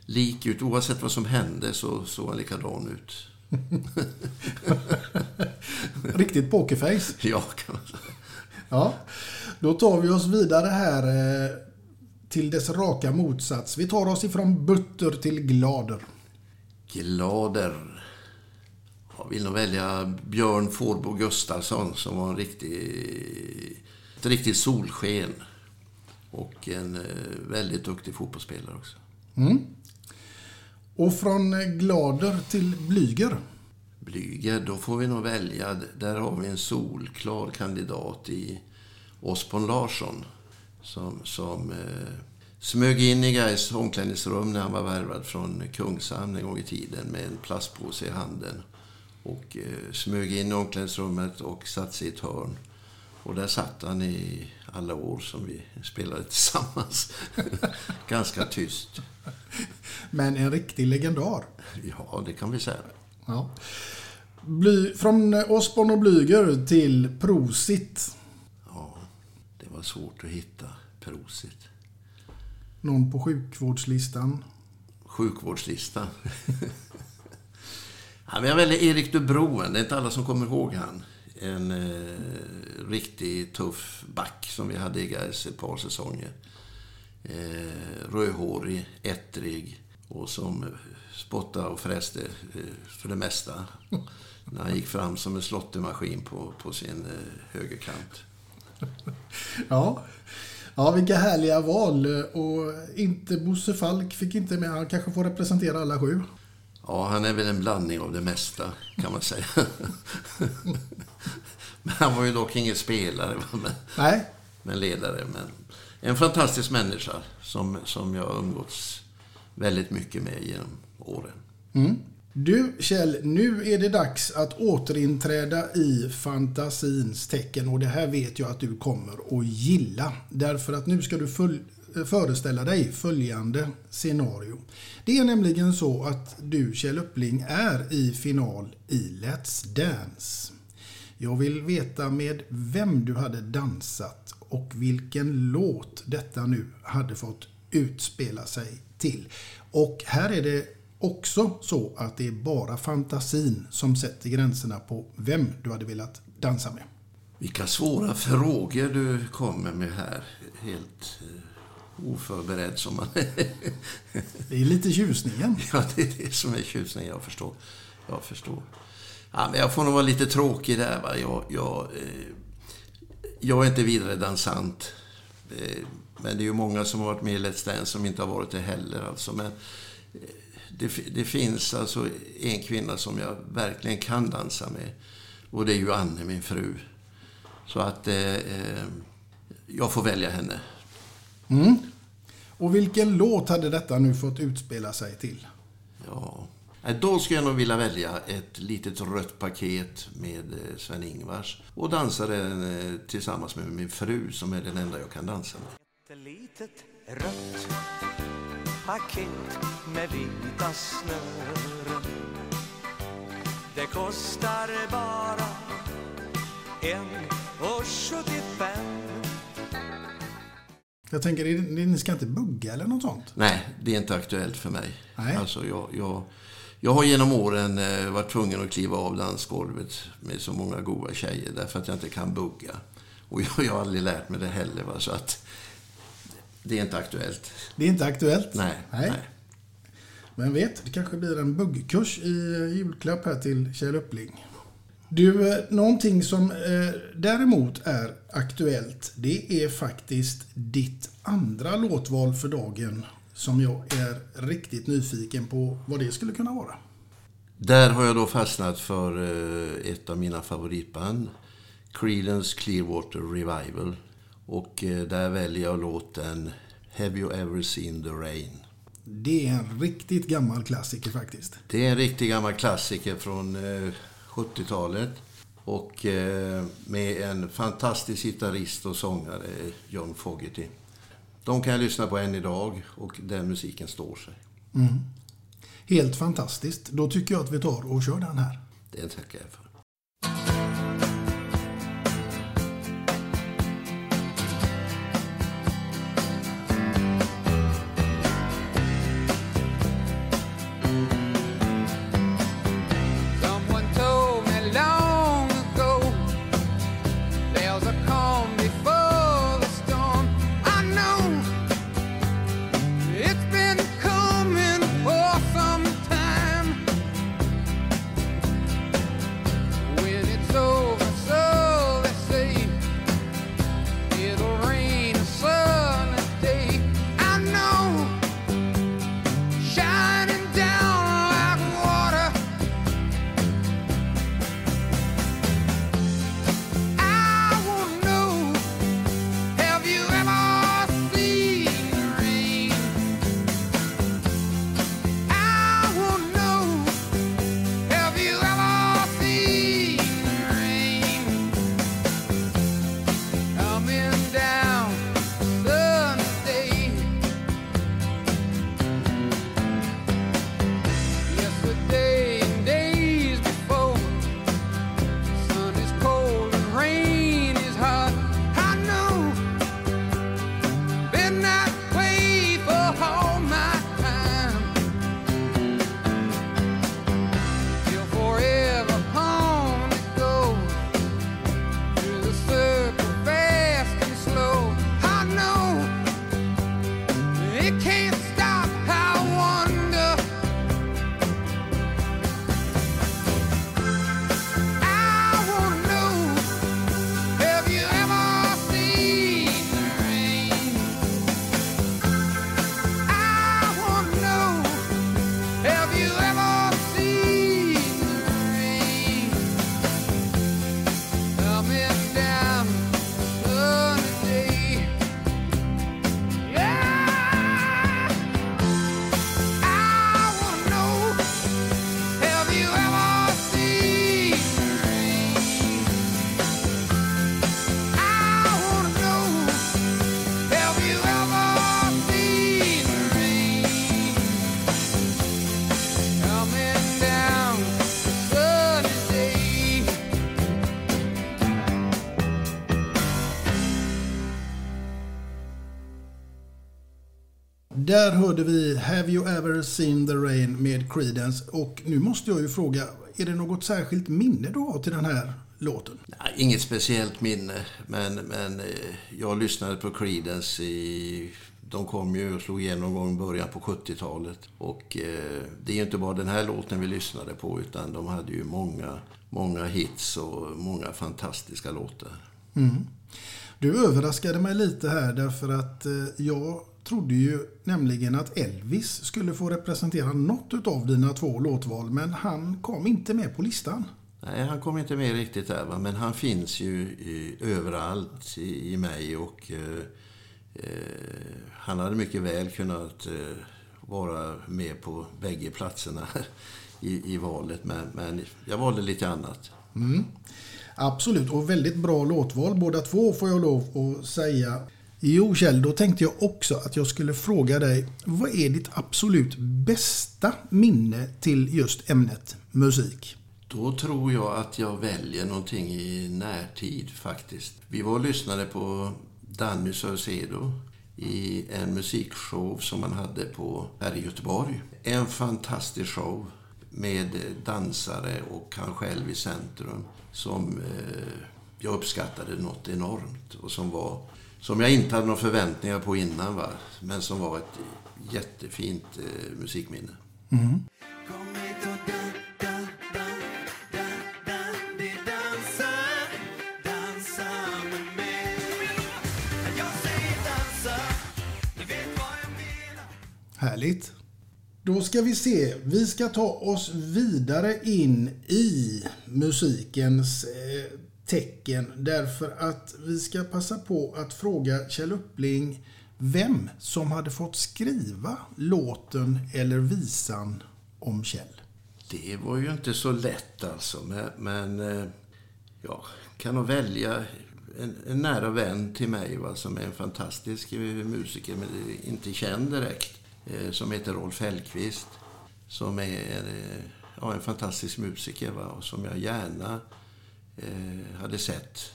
lik ut. Oavsett vad som hände så såg han likadan ut. [laughs] Riktigt pokerface. Ja, kan man säga. Ja, då tar vi oss vidare här eh, till dess raka motsats. Vi tar oss ifrån butter till glader. Glader. Jag vill nog välja Björn Fårbo Gustafsson som var en riktig, ett riktigt solsken. Och en väldigt duktig fotbollsspelare också. Mm. Och från eh, glader till blyger. Blyger, då får vi nog välja. Där har vi en solklar kandidat i Osborn Larsson. Som, som eh, smög in i Gais omklädningsrum när han var värvad från Kungshamn en gång i tiden med en plastpåse i handen. Och eh, smög in i omklädningsrummet och satte sig i ett hörn. Och där satt han i alla år som vi spelade tillsammans. [laughs] Ganska tyst. Men en riktig legendar. Ja, det kan vi säga. Ja. Bly, från Osborne och Blyger till Prosit. Ja, det var svårt att hitta Prosit. Någon på sjukvårdslistan. Sjukvårdslista. [laughs] ja, men jag väljer Erik Dubroen. Det är inte alla som kommer ihåg han. En eh, riktigt tuff back som vi hade i Gais ett par säsonger. Eh, rödhårig, ettrig och som spottade och fräste eh, för det mesta. När han gick fram som en slottemaskin på, på sin eh, högerkant. Ja. ja, vilka härliga val. Och inte Bosse Falk fick inte med. Han kanske får representera alla sju. Ja, han är väl en blandning av det mesta, kan man säga. [laughs] men han var ju dock ingen spelare, men, Nej. men ledare. Men en fantastisk människa som, som jag umgåtts väldigt mycket med genom åren. Mm. Du Kjell, nu är det dags att återinträda i fantasins tecken och det här vet jag att du kommer att gilla. Därför att nu ska du full, föreställa dig följande scenario. Det är nämligen så att du Kjell Uppling är i final i Let's Dance. Jag vill veta med vem du hade dansat och vilken låt detta nu hade fått utspela sig till. Och här är det också så att det är bara fantasin som sätter gränserna på vem du hade velat dansa med. Vilka svåra frågor du kommer med här. Helt eh, oförberedd som man är. [laughs] Det är lite tjusningen. Ja, det är det som är tjusningen. Jag förstår. Jag förstår. Ja, men jag får nog vara lite tråkig där. Va? Jag, jag, eh, jag är inte vidare dansant. Eh, men det är ju många som har varit med i Let's Dance som inte har varit det heller. Alltså. Men eh, det, det, finns alltså en kvinna som jag verkligen kan dansa med. Och det är ju Anne, min fru. Så att eh, eh, jag får välja henne. Mm. Och vilken låt hade detta nu fått utspela sig till? Ja, då skulle jag nog vilja välja ett litet rött paket med Sven-Ingvars och dansa den tillsammans med min fru som är den enda jag kan dansa med. Ett litet rött paket med vita snören Det kostar bara en och 75 Jag tänker, ni ska inte bugga eller något sånt? Nej, det är inte aktuellt för mig. Nej. Alltså, jag, jag, jag har genom åren eh, varit tvungen att kliva av dansgolvet med så många goda tjejer därför att jag inte kan bugga. Och jag, jag har aldrig lärt mig det heller. Va? Så att det är inte aktuellt. Det är inte aktuellt? Nej. nej. nej. Men vet, det kanske blir en buggkurs i julklapp här till Kjell Uppling. Du, eh, någonting som eh, däremot är aktuellt, det är faktiskt ditt andra låtval för dagen som jag är riktigt nyfiken på vad det skulle kunna vara. Där har jag då fastnat för eh, ett av mina favoritband, Creedence Clearwater Revival. Och eh, där väljer jag låten Have You Ever Seen The Rain. Det är en riktigt gammal klassiker faktiskt. Det är en riktigt gammal klassiker från eh, 70-talet. Och eh, med en fantastisk gitarrist och sångare, John Fogerty. De kan jag lyssna på än idag och den musiken står sig. Mm. Helt fantastiskt. Då tycker jag att vi tar och kör den här. Det tackar jag för. Där hörde vi Have You Ever Seen The Rain med Creedence. Och nu måste jag ju fråga, är det något särskilt minne du har till den här låten? Nej, inget speciellt minne, men, men eh, jag lyssnade på Creedence i... De kom ju och slog igenom gång i början på 70-talet. Och eh, det är ju inte bara den här låten vi lyssnade på, utan de hade ju många, många hits och många fantastiska låtar. Mm. Du överraskade mig lite här därför att eh, jag trodde ju nämligen att Elvis skulle få representera något av dina två låtval, men han kom inte med på listan. Nej, han kom inte med riktigt där, va? men han finns ju i, överallt i, i mig och eh, eh, han hade mycket väl kunnat eh, vara med på bägge platserna [laughs] i, i valet, men, men jag valde lite annat. Mm. Absolut, och väldigt bra låtval båda två får jag lov att säga. Jo Kjell, då tänkte jag också att jag skulle fråga dig, vad är ditt absolut bästa minne till just ämnet musik? Då tror jag att jag väljer någonting i närtid faktiskt. Vi var och lyssnade på Danny Saucedo i en musikshow som han hade på här i Göteborg. En fantastisk show med dansare och han själv i centrum som eh, jag uppskattade något enormt och som var som jag inte hade några förväntningar på innan va? men som var ett jättefint eh, musikminne. Mm. Härligt. Då ska vi se. Vi ska ta oss vidare in i musikens eh, tecken därför att vi ska passa på att fråga Kjell Uppling vem som hade fått skriva låten eller visan om Kjell. Det var ju inte så lätt alltså, men, men eh, jag kan nog välja en, en, nära vän till mig va, som är en fantastisk eh, musiker, men inte känd direkt, eh, som heter Rolf Hellqvist. Som är ja, en fantastisk musiker va, och som jag gärna eh, hade sett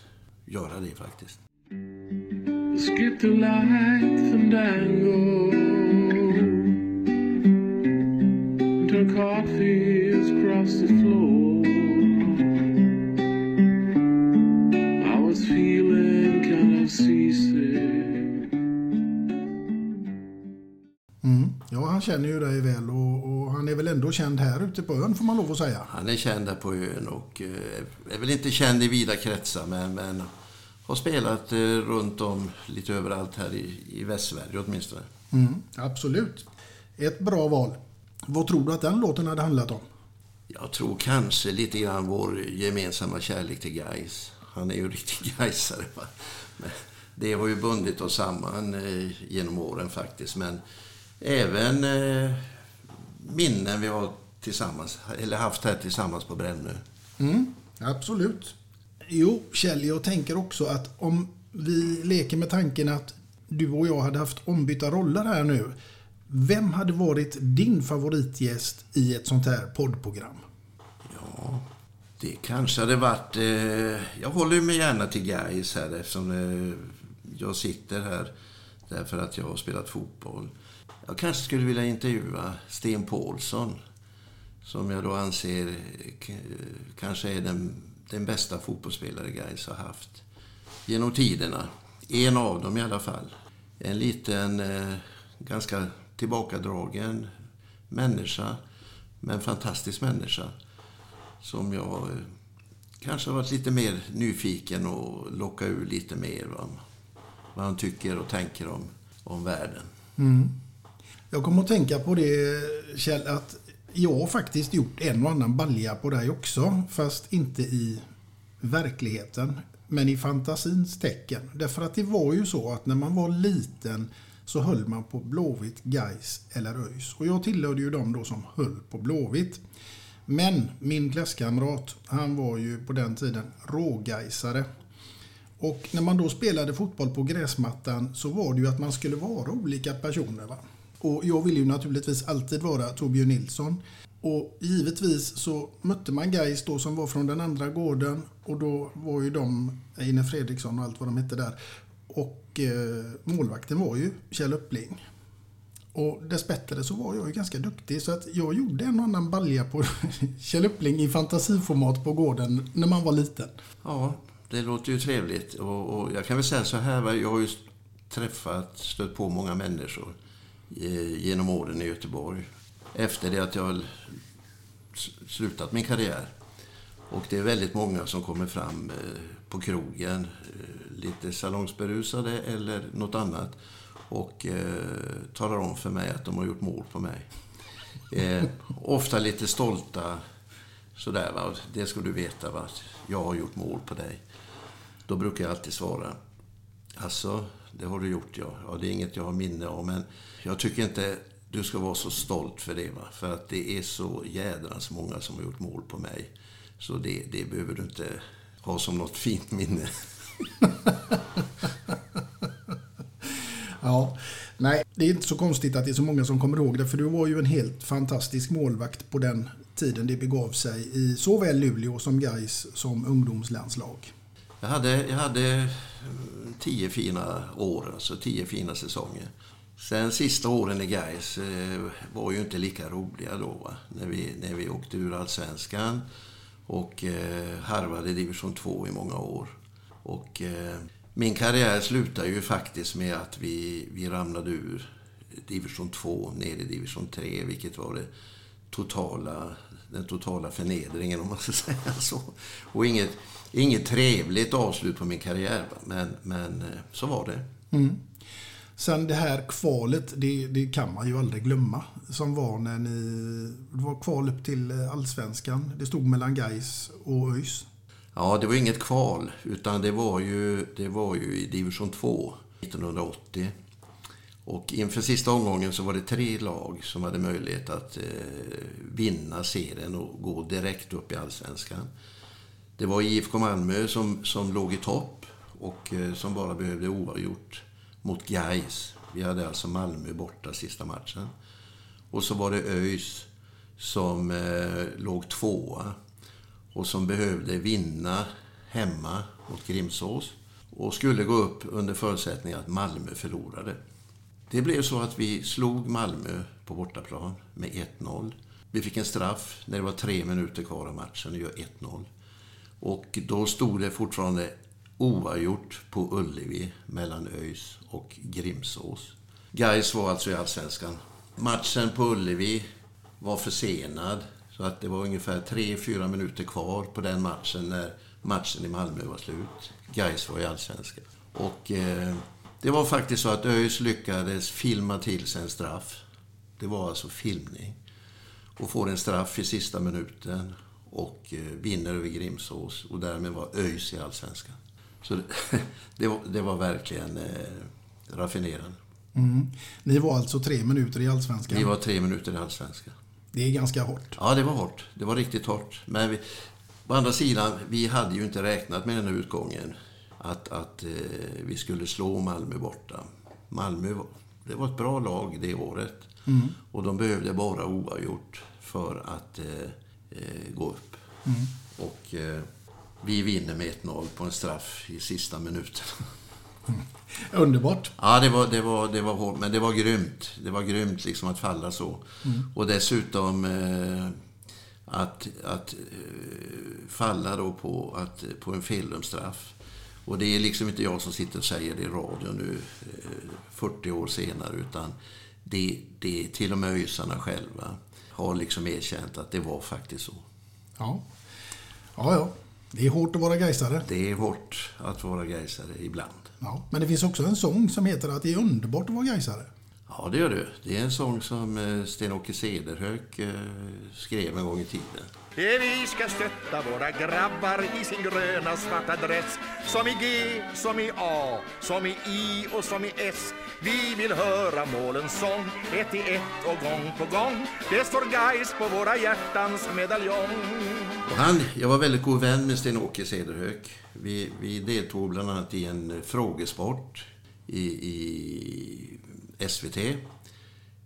göra det faktiskt. Mm. Ja, han känner ju dig väl och, och, han är väl ändå känd här ute på ön får man lov att säga. Han är känd här på ön och eh, är väl inte känd i vida kretsar men, men har spelat eh, runt om lite överallt här i, i Västsverige åtminstone. Mm, absolut. Ett bra val. Vad tror du att den låten hade handlat om? Jag tror kanske lite grann vår gemensamma kärlek till Gais. Han är ju [laughs] riktig Gaisare. Det har ju bundit oss samman eh, genom åren faktiskt. Men även minnen vi har tillsammans, eller haft här tillsammans på Brännö. Mm, absolut. Jo, Kjell, jag tänker också att om vi leker med tanken att du och jag hade haft ombytta roller här nu. Vem hade varit din favoritgäst i ett sånt här poddprogram? Ja, det kanske hade varit... Eh, jag håller mig gärna till Gais här eftersom eh, jag sitter här därför att jag har spelat fotboll. Jag kanske skulle vilja intervjua Sten Paulsson som jag då anser kanske är den, den bästa fotbollsspelare Gais har haft genom tiderna. En av dem i alla fall. En liten, eh, ganska tillbakadragen människa, men fantastisk människa som jag eh, kanske har varit lite mer nyfiken och locka ur lite mer vad han tycker och tänker om, om världen. Mm. Jag kommer att tänka på det Kjell, att jag har faktiskt gjort en och annan balja på dig också, fast inte i verkligheten, men i fantasins tecken. Därför att det var ju så att när man var liten så höll man på Blåvitt, Gais eller ÖIS. Och jag tillhörde ju dem då som höll på Blåvitt. Men min klasskamrat, han var ju på den tiden rågaisare. Och när man då spelade fotboll på gräsmattan så var det ju att man skulle vara olika personer. Va? Och jag vill ju naturligtvis alltid vara Torbjörn Nilsson. Och givetvis så mötte man Gais då som var från den andra gården och då var ju de Einar Fredriksson och allt vad de hette där. Och eh, målvakten var ju Kjell Uppling. Och dessbättre så var jag ju ganska duktig så att jag gjorde en och annan balja på [laughs] Kjell Uppling i fantasiformat på gården när man var liten. Ja, det låter ju trevligt. Och, och jag kan väl säga så här, jag har ju träffat, stött på många människor Eh, genom åren i Göteborg. Efter det att jag har slutat min karriär. Och det är väldigt många som kommer fram eh, på krogen, eh, lite salongsberusade eller något annat. Och eh, talar om för mig att de har gjort mål på mig. Eh, ofta lite stolta sådär va. Det ska du veta va. Jag har gjort mål på dig. Då brukar jag alltid svara. Alltså, det har du gjort ja. Ja, det är inget jag har minne av. Men jag tycker inte du ska vara så stolt för det va. För att det är så jädrans många som har gjort mål på mig. Så det, det behöver du inte ha som något [laughs] fint minne. Ja, nej, det är inte så konstigt att det är så många som kommer ihåg det. För du var ju en helt fantastisk målvakt på den tiden det begav sig i såväl Luleå som Gais som ungdomslandslag. Jag hade, jag hade eh, tio fina år, alltså tio fina säsonger. Sen sista åren i Gais eh, var ju inte lika roliga då, va? När, vi, när vi åkte ur allsvenskan och eh, harvade division 2 i många år. Och eh, min karriär slutade ju faktiskt med att vi, vi ramlade ur division 2 ner i division 3, vilket var det totala, den totala förnedringen om man ska [laughs] säga så. Och inget, inget trevligt avslut på min karriär, va? men, men eh, så var det. Mm. Sen det här kvalet, det, det kan man ju aldrig glömma. Som var när ni... Det var kval upp till Allsvenskan. Det stod mellan Gais och ÖIS. Ja, det var inget kval, utan det var ju, det var ju i division 2 1980. Och inför sista omgången så var det tre lag som hade möjlighet att eh, vinna serien och gå direkt upp i allsvenskan. Det var IFK Malmö som, som låg i topp och eh, som bara behövde oavgjort mot Gais. Vi hade alltså Malmö borta sista matchen. Och så var det ÖIS som eh, låg tvåa och som behövde vinna hemma mot Grimsås och skulle gå upp under förutsättning att Malmö förlorade. Det blev så att vi slog Malmö på bortaplan med 1-0. Vi fick en straff när det var tre minuter kvar av matchen och gör 1-0. Och då stod det fortfarande oavgjort på Ullevi mellan ÖIS och Grimsås. Gais var alltså i Allsvenskan. Matchen på Ullevi var försenad. Så att det var ungefär 3-4 minuter kvar på den matchen när matchen i Malmö var slut. Gais var i Allsvenskan. Och eh, det var faktiskt så att ÖIS lyckades filma till sig en straff. Det var alltså filmning. Och får en straff i sista minuten och eh, vinner över Grimsås. Och därmed var ÖIS i Allsvenskan. Så det, [laughs] det, var, det var verkligen eh, raffinerande. Mm. Ni var alltså tre minuter i Allsvenskan. Vi var tre minuter i Allsvenskan. Det är ganska hårt. Ja, det var hårt. Det var riktigt hårt. Men vi, å andra sidan, vi hade ju inte räknat med den här utgången. Att, att eh, vi skulle slå Malmö borta. Malmö var, det var ett bra lag det året. Mm. Och de behövde bara oavgjort för att eh, eh, gå upp. Mm. Och eh, vi vinner med 1-0 på en straff i sista minuten. [laughs] Underbart. Ja, det var, det, var, det var hårt, men det var grymt. Det var grymt liksom att falla så. Mm. Och dessutom eh, att, att eh, falla då på, att, på en feldömd-straff. Och det är liksom inte jag som sitter och säger det i radio nu eh, 40 år senare, utan det, det är till och med öisarna själva har liksom erkänt att det var faktiskt så. Ja. Ja, ja. Det är hårt att vara gaisare. Det är hårt att vara gaisare ibland. Ja. Men det finns också en sång som heter att det är underbart att vara gaisare. Ja, det gör du. Det är en sång som eh, Sten-Åke Cederhök eh, skrev en gång i tiden. Vi ska stötta våra grabbar i sin gröna svarta dress Som i G, som i A, som i I och som i S Vi vill höra målens sång, ett i ett och gång på gång Det står guys på våra hjärtans medaljong Och han, jag var väldigt god vän med Sten-Åke Cederhök. Vi, vi deltog bland annat i en frågesport i, i SVT.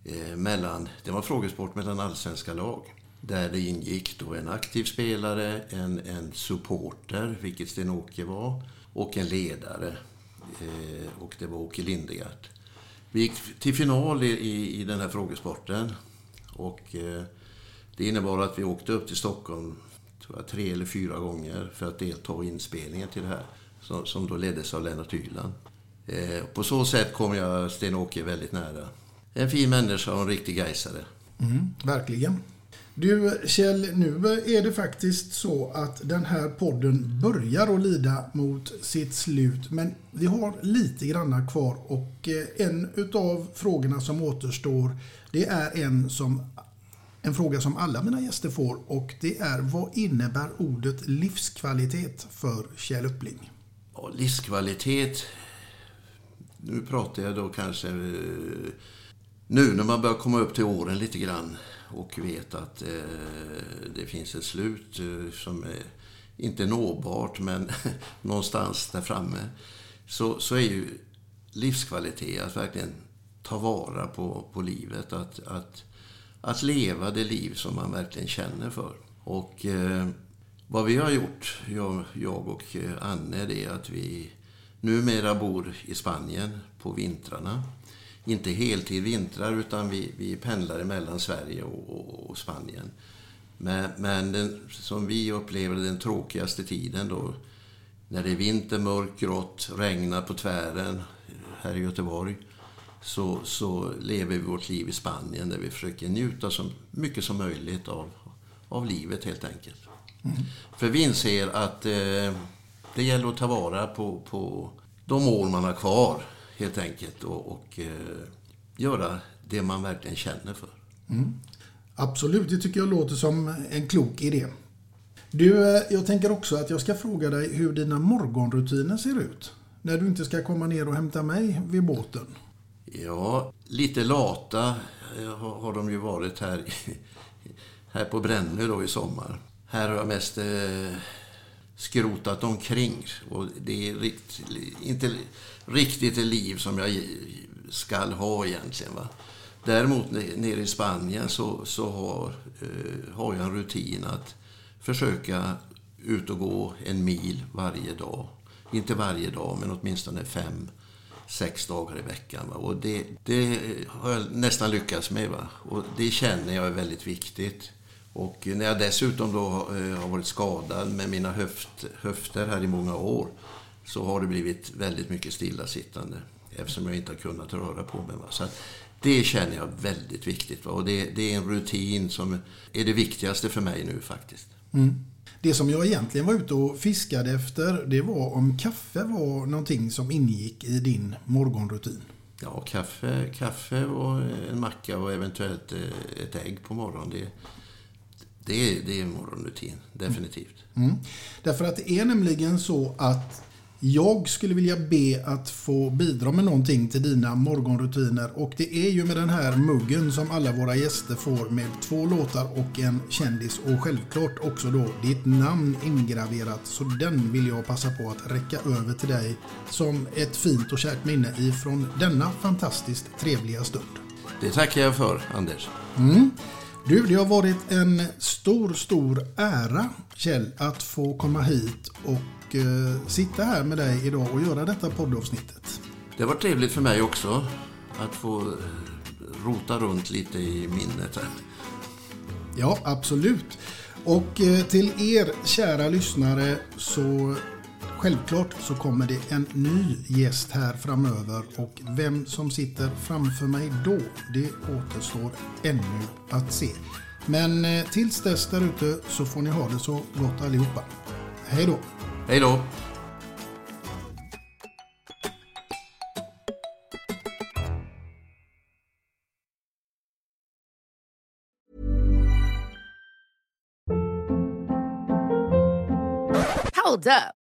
Eh, mellan, det var frågesport mellan allsvenska lag. Där det ingick då en aktiv spelare, en, en supporter, vilket Sten-Åke var, och en ledare. Eh, och det var Åke Lindegard. Vi gick till final i, i, i den här frågesporten. Och eh, det innebar att vi åkte upp till Stockholm tror jag, tre eller fyra gånger för att delta i inspelningen till det här. Som, som då leddes av Lennart Hyland. Eh, på så sätt kom jag Sten-Åke väldigt nära. En fin människa och en riktig gaisare. Mm, verkligen. Du Kjell, nu är det faktiskt så att den här podden börjar att lida mot sitt slut. Men vi har lite granna kvar och eh, en utav frågorna som återstår det är en, som, en fråga som alla mina gäster får och det är vad innebär ordet livskvalitet för Kjell Uppling? Ja, livskvalitet, nu pratar jag då kanske eh, nu när man börjar komma upp till åren lite grann och vet att eh, det finns ett slut eh, som är inte nåbart men [laughs] någonstans där framme. Så, så är ju livskvalitet att verkligen ta vara på, på livet. Att, att, att leva det liv som man verkligen känner för. Och eh, vad vi har gjort, jag, jag och eh, Anne, det är att vi numera bor i Spanien på vintrarna inte heltid vintrar utan vi, vi pendlar mellan Sverige och, och, och Spanien. Men, men den, som vi upplever den tråkigaste tiden då, när det är vinter, mörkt, grått, regnar på tvären här i Göteborg, så, så lever vi vårt liv i Spanien där vi försöker njuta så mycket som möjligt av, av livet helt enkelt. Mm. För vi inser att eh, det gäller att ta vara på, på de år man har kvar helt enkelt och, och eh, göra det man verkligen känner för. Mm. Absolut, det tycker jag låter som en klok idé. Du, eh, jag tänker också att jag ska fråga dig hur dina morgonrutiner ser ut. När du inte ska komma ner och hämta mig vid båten. Ja, lite lata eh, har de ju varit här, här på Brännö då i sommar. Här har jag mest eh, skrotat omkring. Och det är rikt, inte riktigt det liv som jag skall ha egentligen. Va? Däremot nere i Spanien så, så har, eh, har jag en rutin att försöka ut och gå en mil varje dag. Inte varje dag, men åtminstone fem, sex dagar i veckan. Va? Och det, det har jag nästan lyckats med. Va? Och det känner jag är väldigt viktigt. Och när jag dessutom då eh, har varit skadad med mina höft, höfter här i många år så har det blivit väldigt mycket stillasittande eftersom jag inte har kunnat röra på mig. Så det känner jag väldigt viktigt. Och det, det, är en rutin som är det viktigaste för mig nu faktiskt. Mm. Det som jag egentligen var ute och fiskade efter det var om kaffe var någonting som ingick i din morgonrutin. Ja, kaffe, kaffe och en macka och eventuellt eh, ett ägg på morgonen. Det, det, är, det är morgonrutin, definitivt. Mm. Därför att det är nämligen så att jag skulle vilja be att få bidra med någonting till dina morgonrutiner och det är ju med den här muggen som alla våra gäster får med två låtar och en kändis och självklart också då ditt namn ingraverat så den vill jag passa på att räcka över till dig som ett fint och kärt minne ifrån denna fantastiskt trevliga stund. Det tackar jag för Anders. Mm. Du, det har varit en stor, stor ära Kjell att få komma hit och eh, sitta här med dig idag och göra detta poddavsnittet. Det var trevligt för mig också att få eh, rota runt lite i minnet här. Ja, absolut. Och eh, till er kära lyssnare så Självklart så kommer det en ny gäst här framöver och vem som sitter framför mig då, det återstår ännu att se. Men eh, tills dess där ute så får ni ha det så gott allihopa. Hej då! Hej då! Hold up.